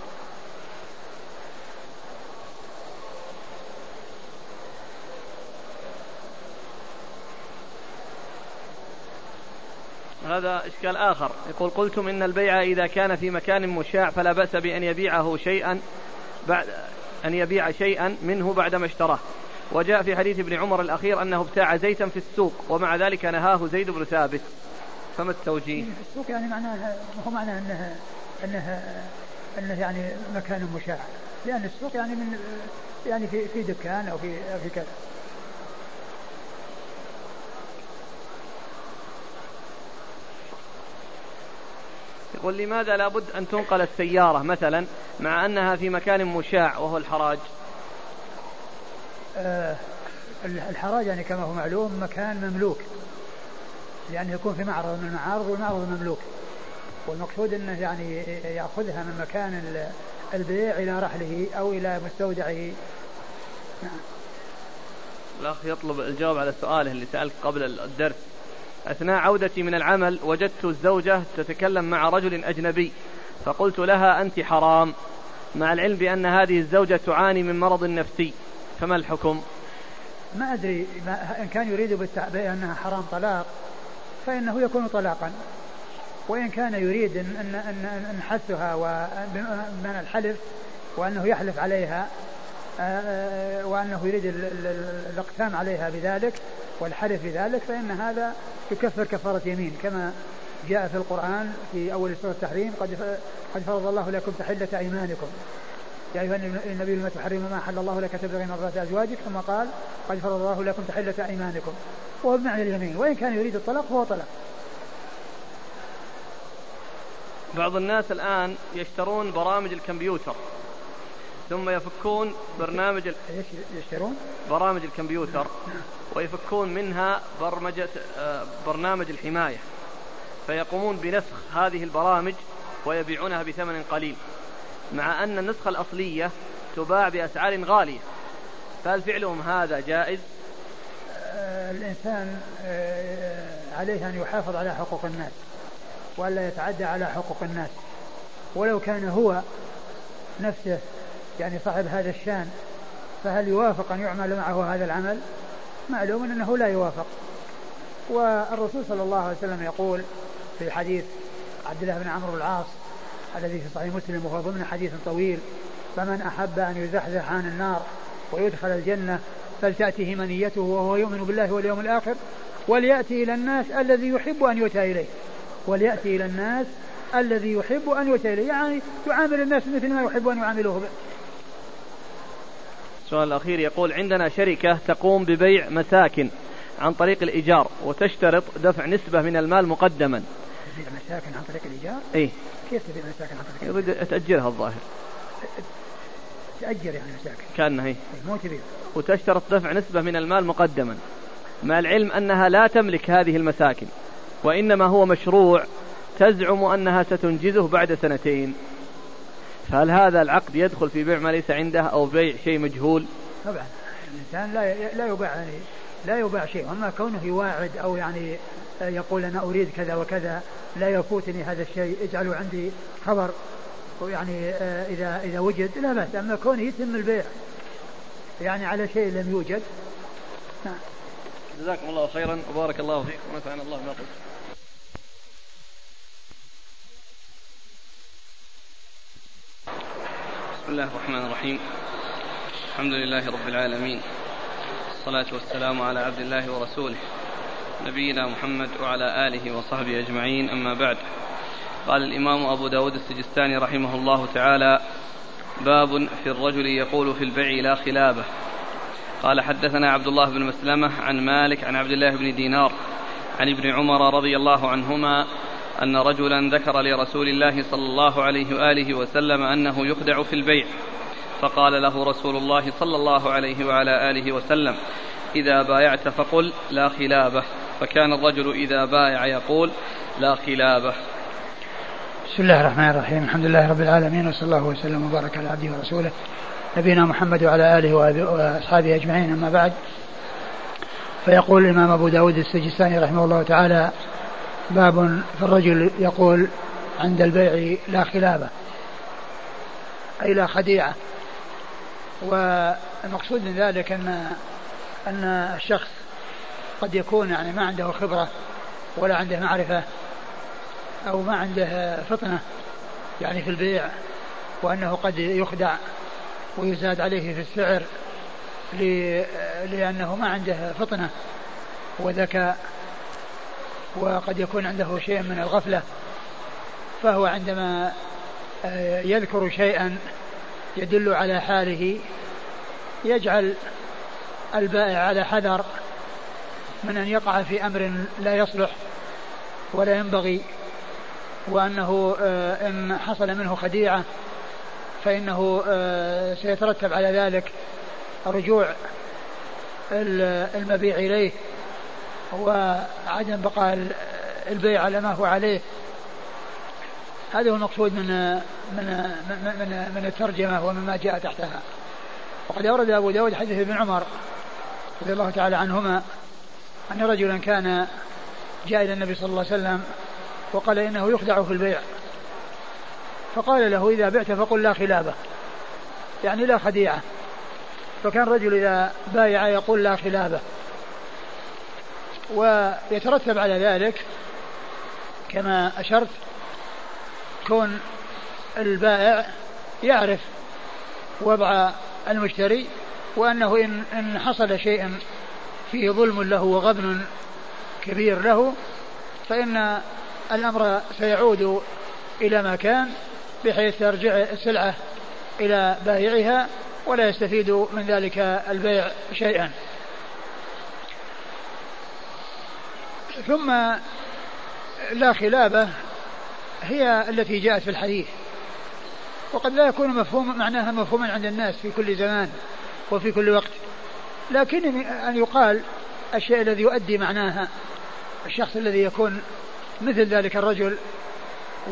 هذا إشكال آخر. يقول قلتم إن البيع إذا كان في مكان مشاع فلا بأس بأن يبيعه شيئا بعد أن يبيع شيئا منه بعدما اشتراه. وجاء في حديث ابن عمر الأخير أنه ابتاع زيتا في السوق ومع ذلك نهاه زيد بن ثابت. فما التوجيه؟ في السوق يعني معناها هو معناه أنها أنها أنه يعني مكان مشاع. لأن السوق يعني من يعني في في دكان أو في في كذا. يقول لماذا لابد أن تنقل السيارة مثلا مع أنها في مكان مشاع وهو الحراج؟ آه الحراج يعني كما هو معلوم مكان مملوك. لأنه يكون في معرض من المعارض والمعرض مملوك. والمقصود أنه يعني يأخذها من مكان البيع إلى رحله أو إلى مستودعه. نعم. الأخ يطلب الجواب على سؤاله اللي سألت قبل الدرس. أثناء عودتي من العمل وجدت الزوجة تتكلم مع رجل أجنبي فقلت لها أنت حرام مع العلم بأن هذه الزوجة تعاني من مرض نفسي فما الحكم؟ ما أدري ما إن كان يريد بأنها حرام طلاق فإنه يكون طلاقا. وإن كان يريد أن أن أن, حثها ومن الحلف وأنه يحلف عليها وأنه يريد الإقسام عليها بذلك والحلف بذلك فإن هذا يكفر كفارة يمين كما جاء في القرآن في أول سورة التحريم قد قد فرض الله لكم تحلة أيمانكم. يا أيها النبي لما تحرم ما أحل الله لك تبغي مرضات أزواجك ثم قال قد فرض الله لكم تحلة أيمانكم. وهو بمعنى اليمين وإن كان يريد الطلاق فهو طلاق بعض الناس الآن يشترون برامج الكمبيوتر. ثم يفكون برنامج يشترون؟ برامج الكمبيوتر. ويفكون منها برمجة آه، برنامج الحماية. فيقومون بنسخ هذه البرامج ويبيعونها بثمن قليل. مع أن النسخة الأصلية تباع بأسعار غالية. فهل فعلهم هذا جائز؟ آه، الإنسان آه، عليه أن يحافظ على حقوق الناس وألا يتعدى على حقوق الناس. ولو كان هو نفسه يعني صاحب هذا الشان فهل يوافق أن يعمل معه هذا العمل؟ معلوم أنه لا يوافق. والرسول صلى الله عليه وسلم يقول في حديث عبد الله بن عمرو العاص الذي في صحيح مسلم وهو ضمن حديث طويل فمن أحب أن يزحزح عن النار ويدخل الجنة فلتأته منيته وهو يؤمن بالله واليوم الآخر وليأتي إلى الناس الذي يحب أن يؤتى إليه. وليأتي إلى الناس الذي يحب أن يؤتى إليه يعني يعامل الناس مثل ما يحب أن يعاملوه. السؤال الأخير يقول عندنا شركة تقوم ببيع مساكن عن طريق الإيجار وتشترط دفع نسبة من المال مقدما. تبيع مساكن عن طريق الإيجار؟ إيه كيف تبيع مساكن عن طريق الإيجار؟ تأجرها الظاهر. تأجر يعني مساكن. كأنها هي مو تبيع. وتشترط دفع نسبة من المال مقدما. مع العلم أنها لا تملك هذه المساكن وإنما هو مشروع تزعم أنها ستنجزه بعد سنتين. فهل هذا العقد يدخل في بيع ما ليس عنده أو بيع شيء مجهول؟ طبعا. الإنسان لا لا يباع يعني لا يباع شيء. أما كونه يواعد أو يعني يقول أنا أريد كذا وكذا لا يفوتني هذا الشيء اجعلوا عندي خبر. يعني آه، إذا إذا وجد لا بأس. أما كونه يتم البيع يعني على شيء لم يوجد نعم. جزاكم الله خيرا. وبارك الله فيكم. ونفعنا الله بما قلت. بسم الله الرحمن الرحيم. الحمد لله رب العالمين. والصلاة والسلام على عبد الله ورسوله نبينا محمد وعلى آله وصحبه أجمعين. أما بعد قال الإمام أبو داود السجستاني رحمه الله تعالى باب في الرجل يقول في البيع لا خلابة. قال حدثنا عبد الله بن مسلمة عن مالك عن عبد الله بن دينار عن ابن عمر رضي الله عنهما أن رجلا ذكر لرسول الله صلى الله عليه وآله وسلم أنه يخدع في البيع. فقال له رسول الله صلى الله عليه وعلى آله وسلم إذا بايعت فقل لا خلابة. فكان الرجل إذا بايع يقول لا خلابة. بسم الله الرحمن الرحيم. الحمد لله رب العالمين وصلى الله وسلم وبارك على عبده ورسوله نبينا محمد وعلى آله وأصحابه أجمعين. أما بعد فيقول الإمام أبو داود السجستاني رحمه الله تعالى باب في الرجل يقول عند البيع لا خلابة أي لا خديعة. والمقصود من ذلك أن أن الشخص قد يكون يعني ما عنده خبرة ولا عنده معرفة أو ما عنده فطنة يعني في البيع وأنه قد يخدع ويزاد عليه في السعر لأنه ما عنده فطنة وذكاء وقد يكون عنده شيء من الغفلة فهو عندما آه، يذكر شيئا يدل على حاله يجعل البائع على حذر من أن يقع في أمر لا يصلح ولا ينبغي وأنه آه، إن حصل منه خديعة فإنه آه، سيترتب على ذلك رجوع المبيع إليه. وعدم بقاء البيع على ما هو عليه. هذا هو المقصود من من من من الترجمة ومما جاء تحتها. وقد أورد أبو داود حديث ابن عمر رضي الله تعالى عنهما أن رجلا كان جاء إلى النبي صلى الله عليه وسلم وقال إنه يخدع في البيع. فقال له إذا بعت فقل لا خلابة. يعني لا خديعة. فكان الرجل إذا بايع يقول لا خلابة. ويترتب على ذلك كما أشرت كون البائع يعرف وضع المشتري وأنه إن, إن حصل شيء فيه ظلم له وغبن كبير له فإن الأمر سيعود إلى ما كان بحيث ترجع السلعة إلى بائعها ولا يستفيد من ذلك البيع شيئا. ثم لا خلابة هي التي جاءت في الحديث. وقد لا يكون مفهوم معناها مفهوما عند الناس في كل زمان وفي كل وقت. لكن أن يقال الشيء الذي يؤدي معناها الشخص الذي يكون مثل ذلك الرجل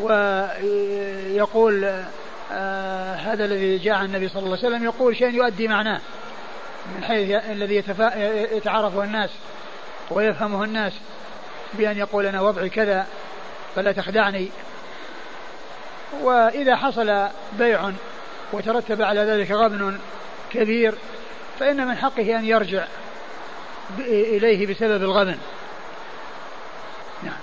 ويقول آه هذا الذي جاء عن النبي صلى الله عليه وسلم يقول شيء يؤدي معناه. من حيث الذي يتعرفه الناس ويفهمه الناس. بأن يقول أنا وضعي كذا فلا تخدعني. وإذا حصل بيع وترتب على ذلك غبن كبير فإن من حقه أن يرجع إليه بسبب الغبن. نعم.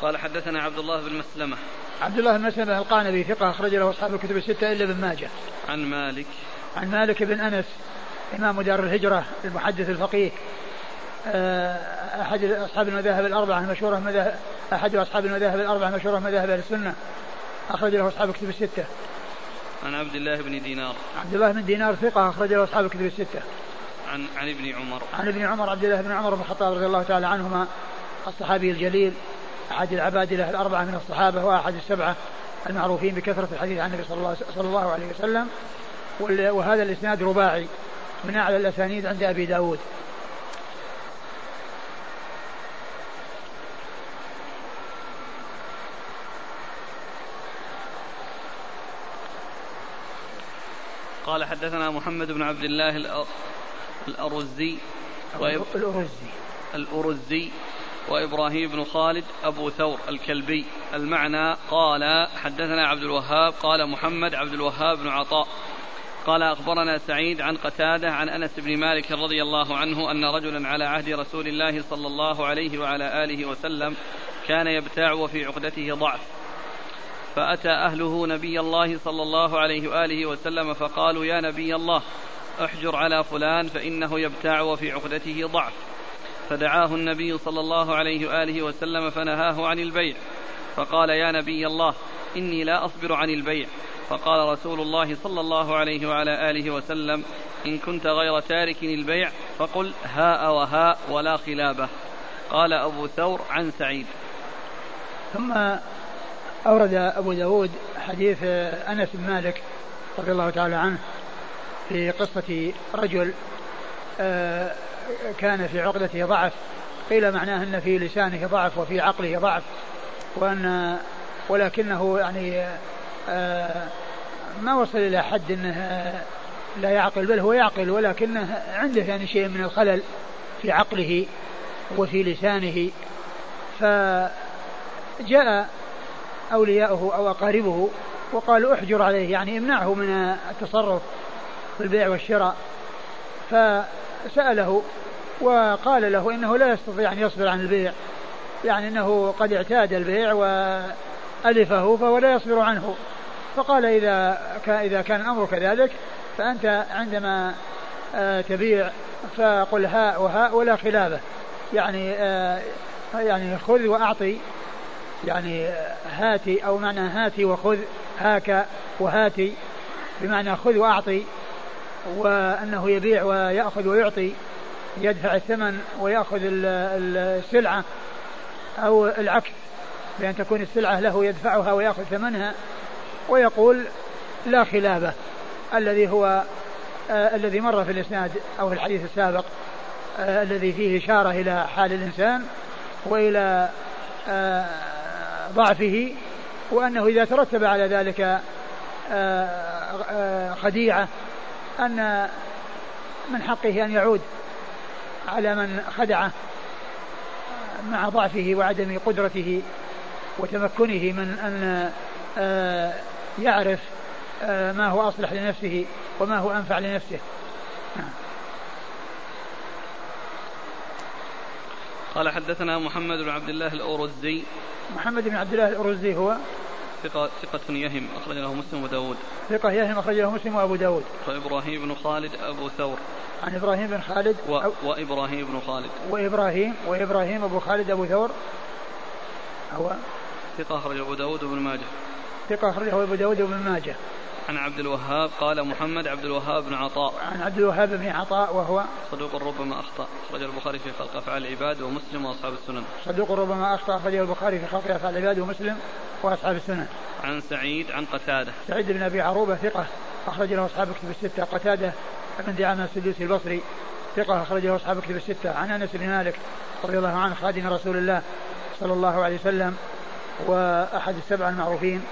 قال حدثنا عبد الله بن مسلمة. عبد الله بن مسلمة القانبي ثقة أخرج له أصحاب الكتب الستة إلا ابن ماجه. عن مالك. عن مالك بن أنس إمام دار الهجرة المحدث الفقيه. أحد أصحاب المذاهب الأربعة المشهورة مذاهب أحد أصحاب المذاهب الأربعة المشهورة مذاهب أهل السنة أخرج له أصحاب الكتب الستة. عن عبد الله بن دينار. عبد الله بن دينار ثقة أخرج له أصحاب الكتب الستة. عن عن ابن عمر. عن ابن عمر عبد الله بن عمر بن الخطاب رضي الله تعالى عنهما الصحابي الجليل أحد العبادلة الأربعة من الصحابة وأحد السبعة المعروفين بكثرة الحديث عن النبي صلى الله, صلى الله عليه وسلم وهذا الإسناد رباعي من أعلى الأسانيد عند أبي داود قال حدثنا محمد بن عبد الله الأرزي الأرزي. الأرزي وإبراهيم بن خالد أبو ثور الكلبي. المعنى قال حدثنا عبد الوهاب قال محمد عبد الوهاب بن عطاء. قال أخبرنا سعيد عن قتادة عن أنس بن مالك رضي الله عنه أن رجلا على عهد رسول الله صلى الله عليه وعلى آله وسلم كان يبتاع وفي عقدته ضعف. فأتى أهله نبي الله صلى الله عليه وآله وسلم فقالوا يا نبي الله أحجر على فلان فإنه يبتاع وفي عقدته ضعف. فدعاه النبي صلى الله عليه وآله وسلم فنهاه عن البيع. فقال يا نبي الله إني لا أصبر عن البيع. فقال رسول الله صلى الله عليه وعلى آله وسلم إن كنت غير تارك البيع فقل هاء وهاء ولا خلابة. قال أبو ثور عن سعيد. ثم أورد أبو داود حديث أنس بن مالك رضي الله تعالى عنه في قصة رجل آه، كان في عقدته ضعف. قيل معناه أن في لسانه ضعف وفي عقله ضعف وأن ولكنه يعني آه، ما وصل إلى حد أنه لا يعقل بل هو يعقل ولكنه عنده يعني شيء من الخلل في عقله وفي لسانه. فجاء أولياؤه أو أقاربه وقالوا احجر عليه يعني امنعه من التصرف في البيع والشراء. فسأله وقال له إنه لا يستطيع أن يصبر عن البيع يعني إنه قد اعتاد البيع وألفه فهو لا يصبر عنه. فقال إذا إذا كان الأمر كذلك فأنت عندما آه، تبيع فقل هاء وهاء ولا خلافه. يعني آه، يعني خذ وأعطي. يعني هاتي أو معنى هاتي وخذ هاك وهاتي بمعنى خذ وأعطي وأنه يبيع ويأخذ ويعطي يدفع الثمن ويأخذ السلعة أو العكس بأن تكون السلعة له يدفعها ويأخذ ثمنها ويقول لا خلافة الذي هو آه الذي مر في الإسناد أو في الحديث السابق آه الذي فيه إشارة إلى حال الإنسان وإلى آه ضعفه وأنه إذا ترتب على ذلك آه، آه، خديعة أن من حقه أن يعود على من خدعه مع ضعفه وعدم قدرته وتمكنه من أن آه، يعرف ما هو أصلح لنفسه وما هو أنفع لنفسه نعم. قال حدثنا محمد بن عبد الله الأورزي محمد بن عبد الله الأورزي هو ثقة ثقة يهم أخرج له مسلم وداود ثقة يهم أخرج له مسلم وأبو داود. وإبراهيم بن خالد أبو ثور. عن إبراهيم بن خالد و... وإبراهيم بن خالد. وإبراهيم وإبراهيم أبو خالد أبو ثور. هو ثقة أخرجه أبو داود وابن ماجه. ثقة أخرجه أبو داود وابن ماجه. عن عبد الوهاب قال محمد عبد الوهاب بن عطاء. عن عبد الوهاب بن عطاء وهو صدوق ربما أخطأ. أخرج البخاري في خلق أفعال العباد ومسلم وأصحاب السنن. صدوق ربما أخطأ أخرجه البخاري في خلق أفعال العباد ومسلم وأصحاب السنن. عن سعيد عن قتادة. سعيد بن أبي عروبة ثقة أخرج له أصحاب كتب الستة. قتادة بن دعامة السدوسي البصري ثقة أخرجه أصحاب كتب الستة. عن أنس بن مالك رضي الله عنه خادم رسول الله صلى الله عليه وسلم وأحد السبع المعروفين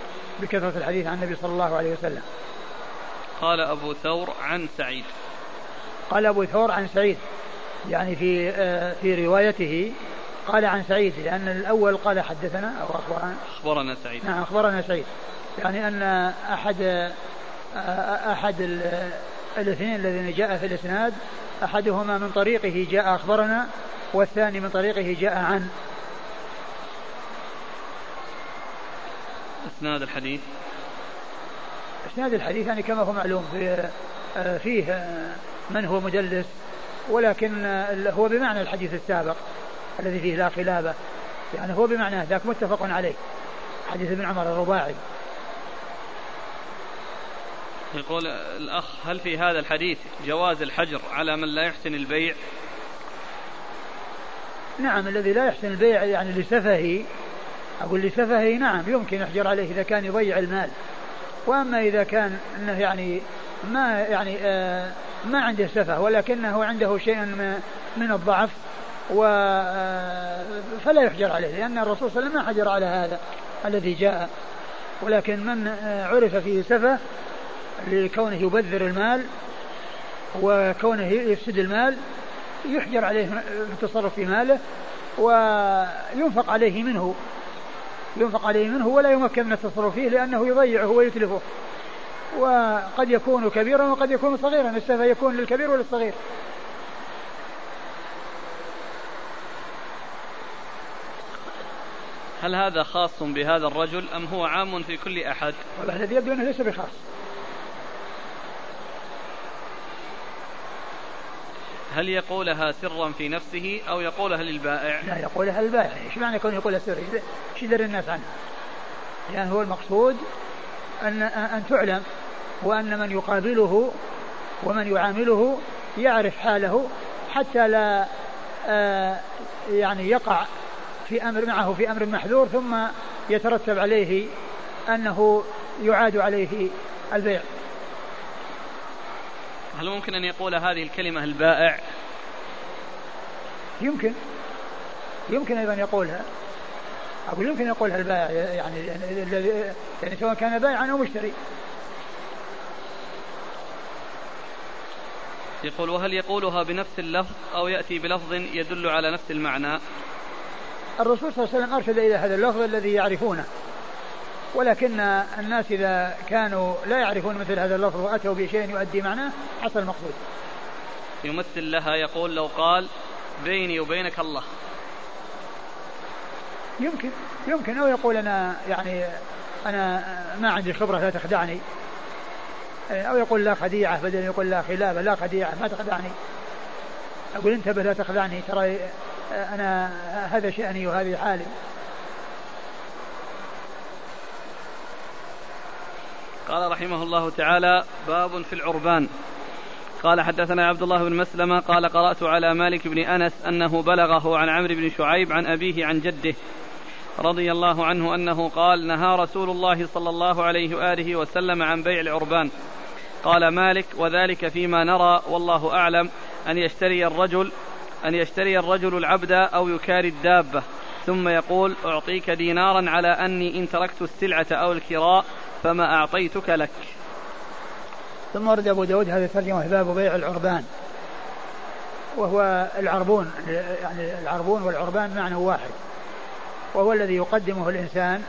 بكثرة الحديث عن النبي صلى الله عليه وسلم. قال أبو ثور عن سعيد. قال أبو ثور عن سعيد. يعني في آه، في روايته قال عن سعيد لأن الأول قال حدثنا أو أخبرنا. أخبرنا سعيد. نعم أخبرنا سعيد. يعني أن أحد آه، أحد الاثنين الذين جاء في الإسناد أحدهما من طريقه جاء أخبرنا والثاني من طريقه جاء عن إسناد الحديث؟ إسناد الحديث يعني كما هو معلوم آه، فيه آه، من هو مدلس ولكن آه، هو بمعنى الحديث السابق الذي فيه لا خلافة. يعني هو بمعنى ذاك متفق عليه. حديث ابن عمر الرباعي. يقول الأخ هل في هذا الحديث جواز الحجر على من لا يحسن البيع؟ نعم الذي لا يحسن البيع يعني لسفهه أقول لسفهه نعم يمكن يحجر عليه إذا كان يضيع المال. وأما إذا كان إنه يعني ما يعني آه ما عنده سفه ولكنه عنده شيء من الضعف و آه، فلا يحجر عليه لأن الرسول صلى الله عليه وسلم ما حجر على هذا الذي جاء. ولكن من آه، عرف فيه سفه لكونه يبذر المال وكونه يفسد المال يحجر عليه التصرف في ماله وينفق عليه منه. ينفق عليه منه ولا يمكن من التصرف فيه لأنه يضيعه ويتلفه. وقد يكون كبيرا وقد يكون صغيرا السفه يكون للكبير وللصغير. هل هذا خاص بهذا الرجل أم هو عام في كل أحد؟ والله الذي يبدو أنه ليس بخاص. هل يقولها سرا في نفسه أو يقولها للبائع؟ لا يقولها للبائع. إيش معنى يكون يقولها سرا إيش يدري الناس عنها يعني هو المقصود أن أن تعلم وأن من يقابله ومن يعامله يعرف حاله حتى لا آه، يعني يقع في أمر معه في أمر محذور ثم يترتب عليه أنه يعاد عليه البيع. هل ممكن أن يقول هذه الكلمة البائع؟ يمكن. يمكن أيضا يقولها. أقول يمكن يقولها البائع يعني الذي يعني سواء كان بائعا أو مشتري. يقول وهل يقولها بنفس اللفظ أو يأتي بلفظ يدل على نفس المعنى؟ الرسول صلى الله عليه وسلم أرشد إلى هذا اللفظ الذي يعرفونه. ولكن الناس إذا كانوا لا يعرفون مثل هذا اللفظ وأتوا بشيء يؤدي معناه حصل المقصود. يمثل لها يقول لو قال بيني وبينك الله. يمكن يمكن. أو يقول أنا يعني أنا ما عندي خبرة لا تخدعني. أو يقول لا خديعة بدل يقول لا خلافة لا خديعة ما تخدعني. أقول انتبه لا تخدعني ترى أنا هذا شأني وهذه حالي. قال رحمه الله تعالى باب في العربان. قال حدثنا عبد الله بن مسلمة قال قرأت على مالك بن أنس أنه بلغه عن عمرو بن شعيب عن أبيه عن جده رضي الله عنه أنه قال نهى رسول الله صلى الله عليه وآله وسلم عن بيع العربان. قال مالك وذلك فيما نرى والله أعلم أن يشتري الرجل أن يشتري الرجل العبد أو يكاري الدابة. ثم يقول أعطيك دينارا على أني إن تركت السلعة أو الكراء فما أعطيتك لك. ثم ورد أبو داود هذا الترجمة باب بيع العربان. وهو العربون يعني العربون والعربان معنى واحد. وهو الذي يقدمه الإنسان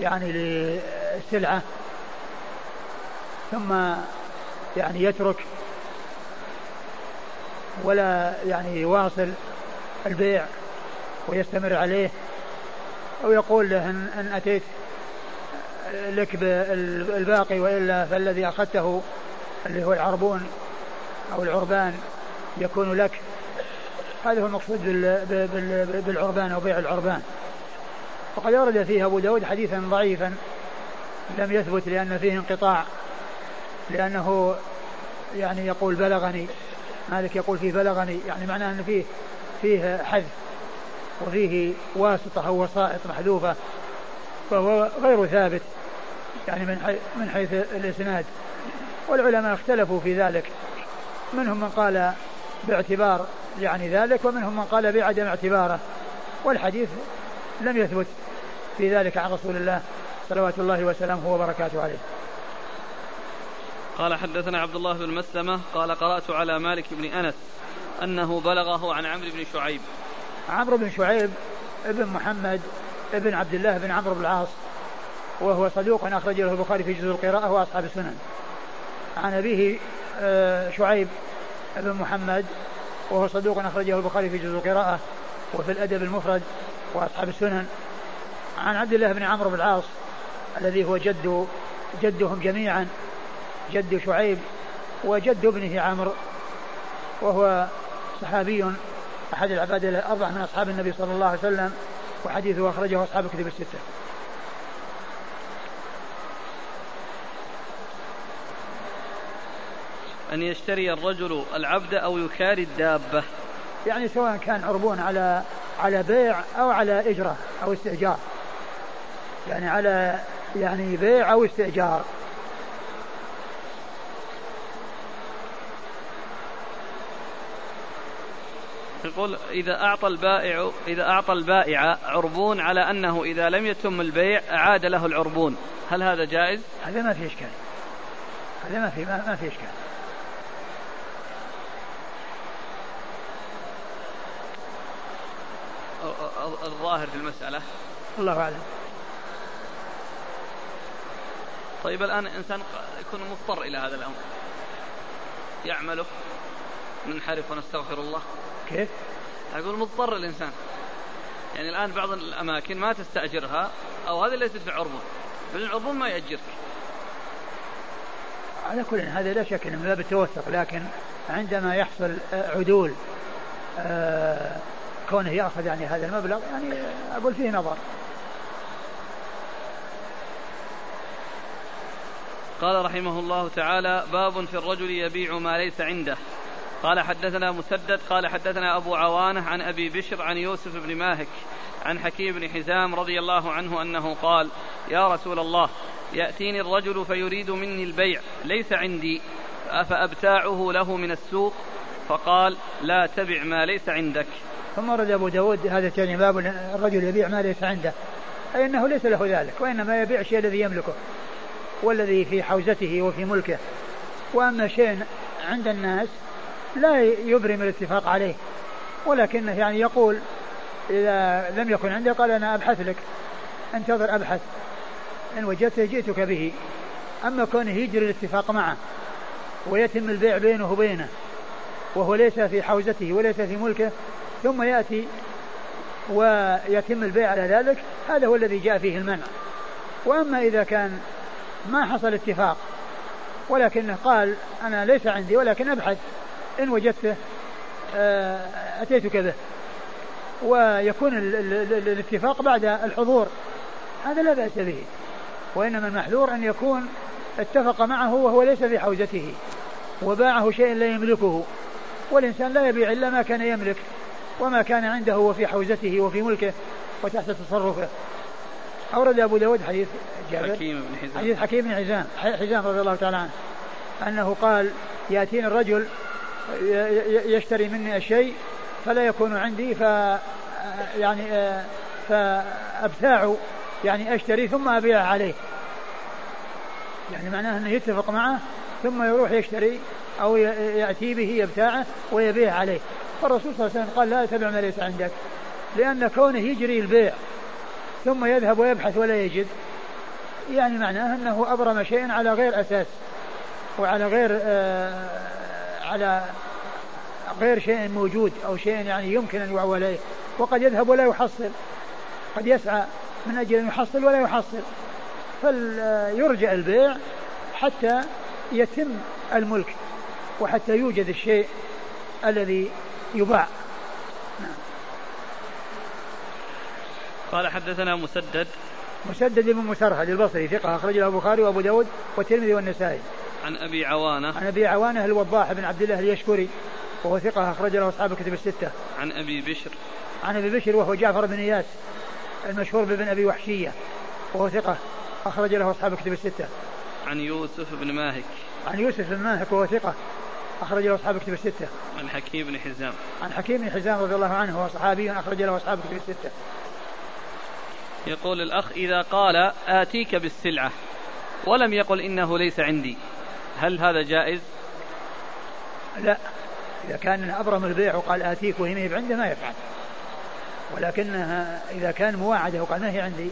يعني للسلعة ثم يعني يترك. ولا يعني يواصل البيع ويستمر عليه. أو يقول له إن, إن أتيت لك بالباقي وإلا فالذي أخذته اللي هو العربون أو العربان يكون لك. هذا هو المقصود بالعربان أو بيع العربان. وقد ورد فيه أبو داود حديثا ضعيفا لم يثبت لأن فيه انقطاع لأنه يعني يقول بلغني مالك يقول فيه بلغني يعني معناه أن فيه فيه حذف وفيه واسطة أو وسائط محذوفة فهو غير ثابت. يعني من حيث, من حيث الإسناد. والعلماء اختلفوا في ذلك. منهم من قال باعتبار يعني ذلك ومنهم من قال بعدم اعتباره. والحديث لم يثبت في ذلك عن رسول الله صلوات الله وسلامه وبركاته عليه. قال حدثنا عبد الله بن مسلمة قال قرأت على مالك بن أنس أنه بلغه عن عمرو بن شعيب. عمرو بن شعيب ابن محمد ابن عبد الله بن عمرو بن العاص وهو صدوق أخرج له البخاري في جزء القراءة وأصحاب السنن. عن أبيه آه، شعيب بن محمد وهو صدوق أخرجه البخاري في جزء القراءة وفي الأدب المفرد وأصحاب السنن. عن عبد الله بن عمرو بن العاص الذي هو جد جدهم جميعا جد شعيب وجد ابنه عمرو وهو صحابي أحد العباد الأربع من أصحاب النبي صلى الله عليه وسلم وحديثه أخرجه أصحاب الكتب الستة. أن يشتري الرجل العبد أو يكاري الدابة. يعني سواء كان عربون على على بيع أو على إجرة أو استئجار. يعني على يعني بيع أو استئجار. يقول إذا أعطى البائع إذا أعطى البائع عربون على أنه إذا لم يتم البيع أعاد له العربون. هل هذا جائز؟ هذا ما في إشكال. هذا ما في ما, ما في إشكال. الظاهر في المسألة. الله أعلم. طيب الآن إنسان يكون مضطر إلى هذا الأمر. يعمله ننحرف ونستغفر الله. كيف؟ أقول مضطر الإنسان. يعني الآن بعض الأماكن ما تستأجرها أو هذه ليست بعربون العربون ما يأجرك على كل هذا لا شك من باب التوثق لكن عندما يحصل عدول آه كونه ياخذ يعني هذا المبلغ يعني أقول فيه نظر. قال رحمه الله تعالى باب في الرجل يبيع ما ليس عنده. قال حدثنا مسدد قال حدثنا أبو عوانة عن أبي بشر عن يوسف بن ماهك عن حكيم بن حزام رضي الله عنه أنه قال يا رسول الله يأتيني الرجل فيريد مني البيع ليس عندي أفأبتاعه له من السوق؟ فقال لا تبع ما ليس عندك. ثم ورد أبو داود هذا الثاني باب الرجل يبيع ما ليس عنده. أي أنه ليس له ذلك وإنما يبيع الشيء الذي يملكه والذي في حوزته وفي ملكه. وأما شيء عند الناس لا يبرم الاتفاق عليه ولكنه يعني يقول إذا لم يكن عنده قال أنا أبحث لك انتظر أبحث. إن وجدته جئتك به. أما كونه يجري الاتفاق معه ويتم البيع بينه وبينه وهو ليس في حوزته وليس في ملكه ثم يأتي ويتم البيع على ذلك هذا هو الذي جاء فيه المنع. وأما إذا كان ما حصل اتفاق ولكنه قال أنا ليس عندي ولكن أبحث إن وجدته آه، أتيتك به ويكون الاتفاق بعد الحضور هذا لا بأس به. وإنما المحذور أن يكون اتفق معه وهو ليس في حوزته وباعه شيء لا يملكه. والإنسان لا يبيع إلا ما كان يملك. وما كان عنده وفي حوزته وفي ملكه وتحت تصرفه. أورد أبو داود حديث جابر. حكيم بن حزام. حديث حكيم بن حزام. حزام رضي الله تعالى عنه. أنه قال يأتيني الرجل يشتري مني الشيء فلا يكون عندي ف يعني فأبتاع يعني أشتري ثم أبيع عليه. يعني معناه أنه يتفق معه ثم يروح يشتري أو يأتي به يبتاعه ويبيع عليه. فالرسول صلى الله عليه وسلم قال لا تبع ما ليس عندك لأن كونه يجري البيع ثم يذهب ويبحث ولا يجد يعني معناه أنه أبرم شيئا على غير أساس وعلى غير آه على غير شيء موجود أو شيء يعني يمكن أن يعول عليه وقد يذهب ولا يحصل قد يسعى من أجل أن يحصل ولا يحصل فليرجع البيع حتى يتم الملك وحتى يوجد الشيء الذي يباع. قال حدثنا مسدد. مسدد بن مسرهد البصري ثقة أخرج له البخاري وأبو داود والترمذي والنسائي. عن أبي عوانة. عن أبي عوانة الوضاح بن عبد الله اليشكري وهو ثقة أخرج له أصحاب الكتب الستة. عن أبي بشر. عن أبي بشر وهو جعفر بن إياس المشهور بابن أبي وحشية وهو ثقة أخرج له أصحاب الكتب الستة. عن يوسف بن ماهك. عن يوسف بن ماهك وهو ثقة أخرج له أصحاب الكتب الستة. عن حكيم بن حزام. عن حكيم بن حزام رضي الله عنه وهو صحابي أخرج له أصحاب الكتب الستة. يقول الأخ إذا قال آتيك بالسلعة ولم يقل إنه ليس عندي هل هذا جائز؟ لا. إذا كان أبرم البيع وقال آتيك وهي ما عنده ما يفعل. ولكنها إذا كان مواعدة وقال ما هي عندي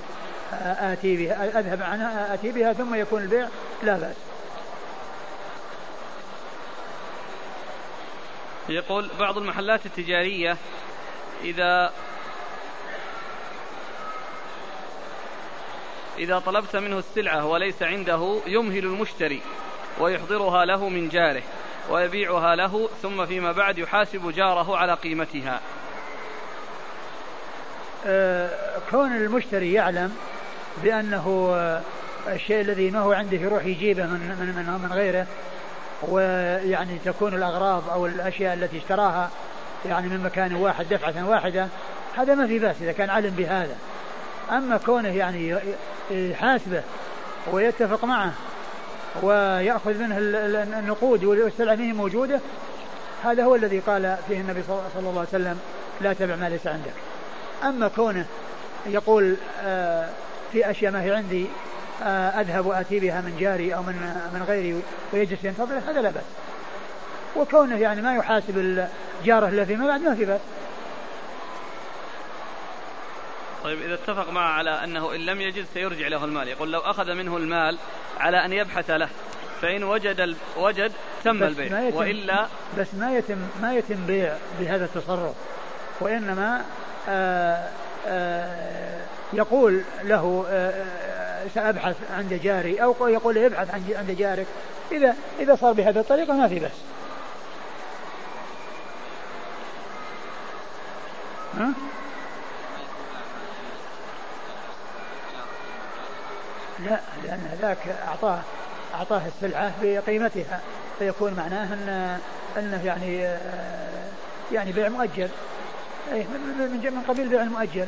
آتي بها أذهب عنها آتي بها ثم يكون البيع لا بأس. يقول بعض المحلات التجارية إذا إذا طلبت منه السلعة وليس عنده يمهل المشتري ويحضرها له من جاره ويبيعها له ثم فيما بعد يحاسب جاره على قيمتها. أه كون المشتري يعلم بأنه الشيء الذي ما هو عنده يروح يجيبه من من من, من غيره ويعني تكون الأغراض أو الأشياء التي اشتراها يعني من مكان واحد دفعة واحدة هذا ما في بأس إذا كان علم بهذا. أما كونه يعني يحاسبه ويتفق معه ويأخذ منه النقود والسلعة منه موجودة هذا هو الذي قال فيه النبي صلى الله عليه وسلم لا تبع ما ليس عندك. أما كونه يقول آه، في أشياء ما هي عندي أذهب وآتي بها من جاري أو من من غيري ويجلس ينتظر هذا لا بأس. وكونه يعني ما يحاسب جاره إلا فيما بعد ما في بأس. طيب إذا اتفق معه على أنه إن لم يجد سيرجع له المال يقول لو أخذ منه المال على أن يبحث له فإن وجد ال... وجد تم البيع يتم وإلا بس ما يتم ما يتم بيع بهذا التصرف. وإنما آآ آه، آآ آه، يقول له آه، سأبحث عند جاري أو يقول له ابحث عند جارك. إذا إذا صار بهذه الطريقة ما في بس ها؟ لا لأن ذاك أعطاه أعطاه السلعة بقيمتها. فيكون معناه أن أنه يعني يعني بيع مؤجل. أي من قبيل بيع المؤجل.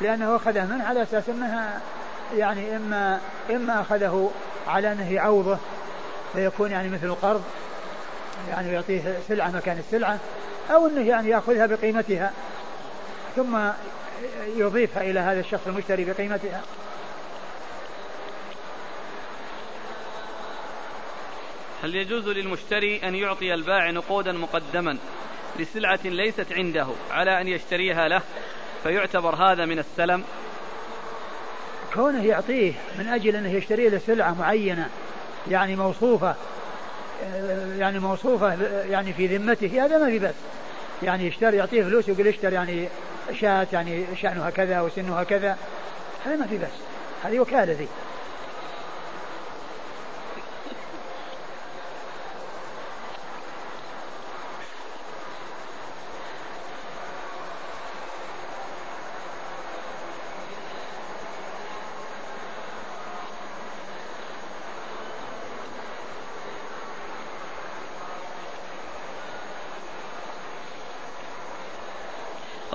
لأنه أخذه منه على أساس أنها يعني إما إما أخذه على أنه يعوضه فيكون يعني مثل القرض يعني يعطيه سلعة مكان السلعة أو أنه يعني يأخذها بقيمتها ثم يضيفها إلى هذا الشخص المشتري بقيمتها. هل يجوز للمشتري أن يعطي البائع نقودا مقدما لسلعة ليست عنده على أن يشتريها له فيعتبر هذا من السلم؟ كونه يعطيه من أجل أنه يشتري له سلعة معينة يعني موصوفة يعني موصوفة يعني في ذمته هذا ما في بس يعني يشتري يعطيه فلوس يقول اشتري يعني شاة يعني شأنها كذا وسنها كذا هذا ما في بس هذه وكالة ذي.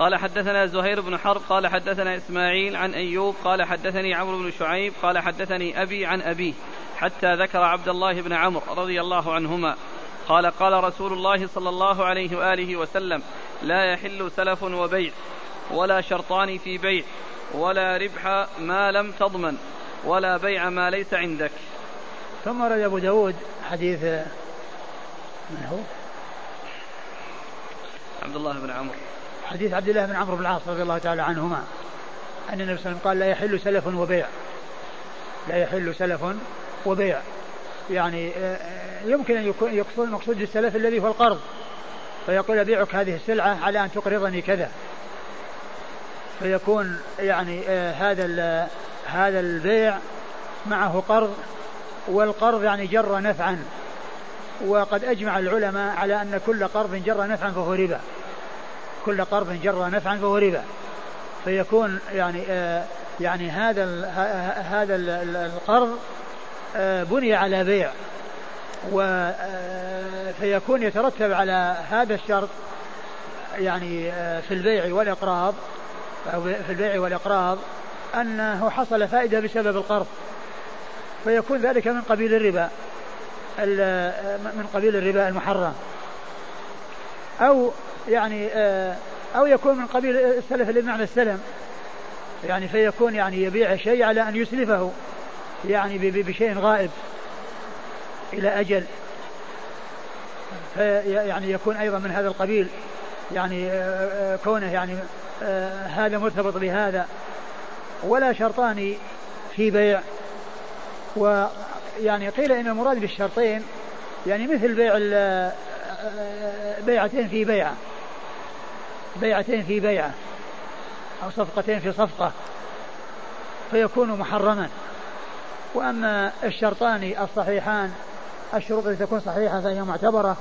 قال حدثنا زهير بن حرب قال حدثنا إسماعيل عن أيوب قال حدثني عمرو بن شعيب قال حدثني أبي عن أبيه حتى ذكر عبد الله بن عمرو رضي الله عنهما. قال قال رسول الله صلى الله عليه وآله وسلم لا يحل سلف وبيع ولا شرطان في بيع ولا ربح ما لم تضمن ولا بيع ما ليس عندك. ثم رد أبو داود حديث من هو؟ عبد الله بن عمرو. حديث عبد الله بن عمرو بن العاص رضي الله تعالى عنهما. أن النبي صلى الله عليه وسلم قال لا يحل سلف وبيع. لا يحل سلف وبيع. يعني آه، آه، يمكن أن يكون يقصد المقصود بالسلف الذي هو القرض. فيقول أبيعك هذه السلعة على أن تقرضني كذا. فيكون يعني آه، هذا هذا البيع معه قرض والقرض يعني جر نفعا. وقد أجمع العلماء على أن كل قرض جر نفعا فهو ربا. كل قرض جر نفعا فهو ربا. فيكون يعني آه يعني هذا هذا القرض آه بني على بيع. و آه، فيكون يترتب على هذا الشرط يعني آه، في البيع والإقراض أو في البيع والإقراض أنه حصل فائدة بسبب القرض. فيكون ذلك من قبيل الربا آه، من قبيل الربا المحرم. أو يعني آه، أو يكون من قبيل السلف اللي بمعنى السلم. يعني فيكون يعني يبيع شيء على أن يسلفه يعني بشيء غائب إلى أجل. يعني يكون أيضا من هذا القبيل يعني آه، آه، كونه يعني هذا مرتبط بهذا. ولا شرطان في بيع. ويعني قيل إن المراد بالشرطين يعني مثل بيع بيعتين في بيعة. بيعتين في بيعة أو صفقتين في صفقة فيكون محرما. وأما الشرطان الصحيحان الشروط التي تكون صحيحة فهي معتبرة.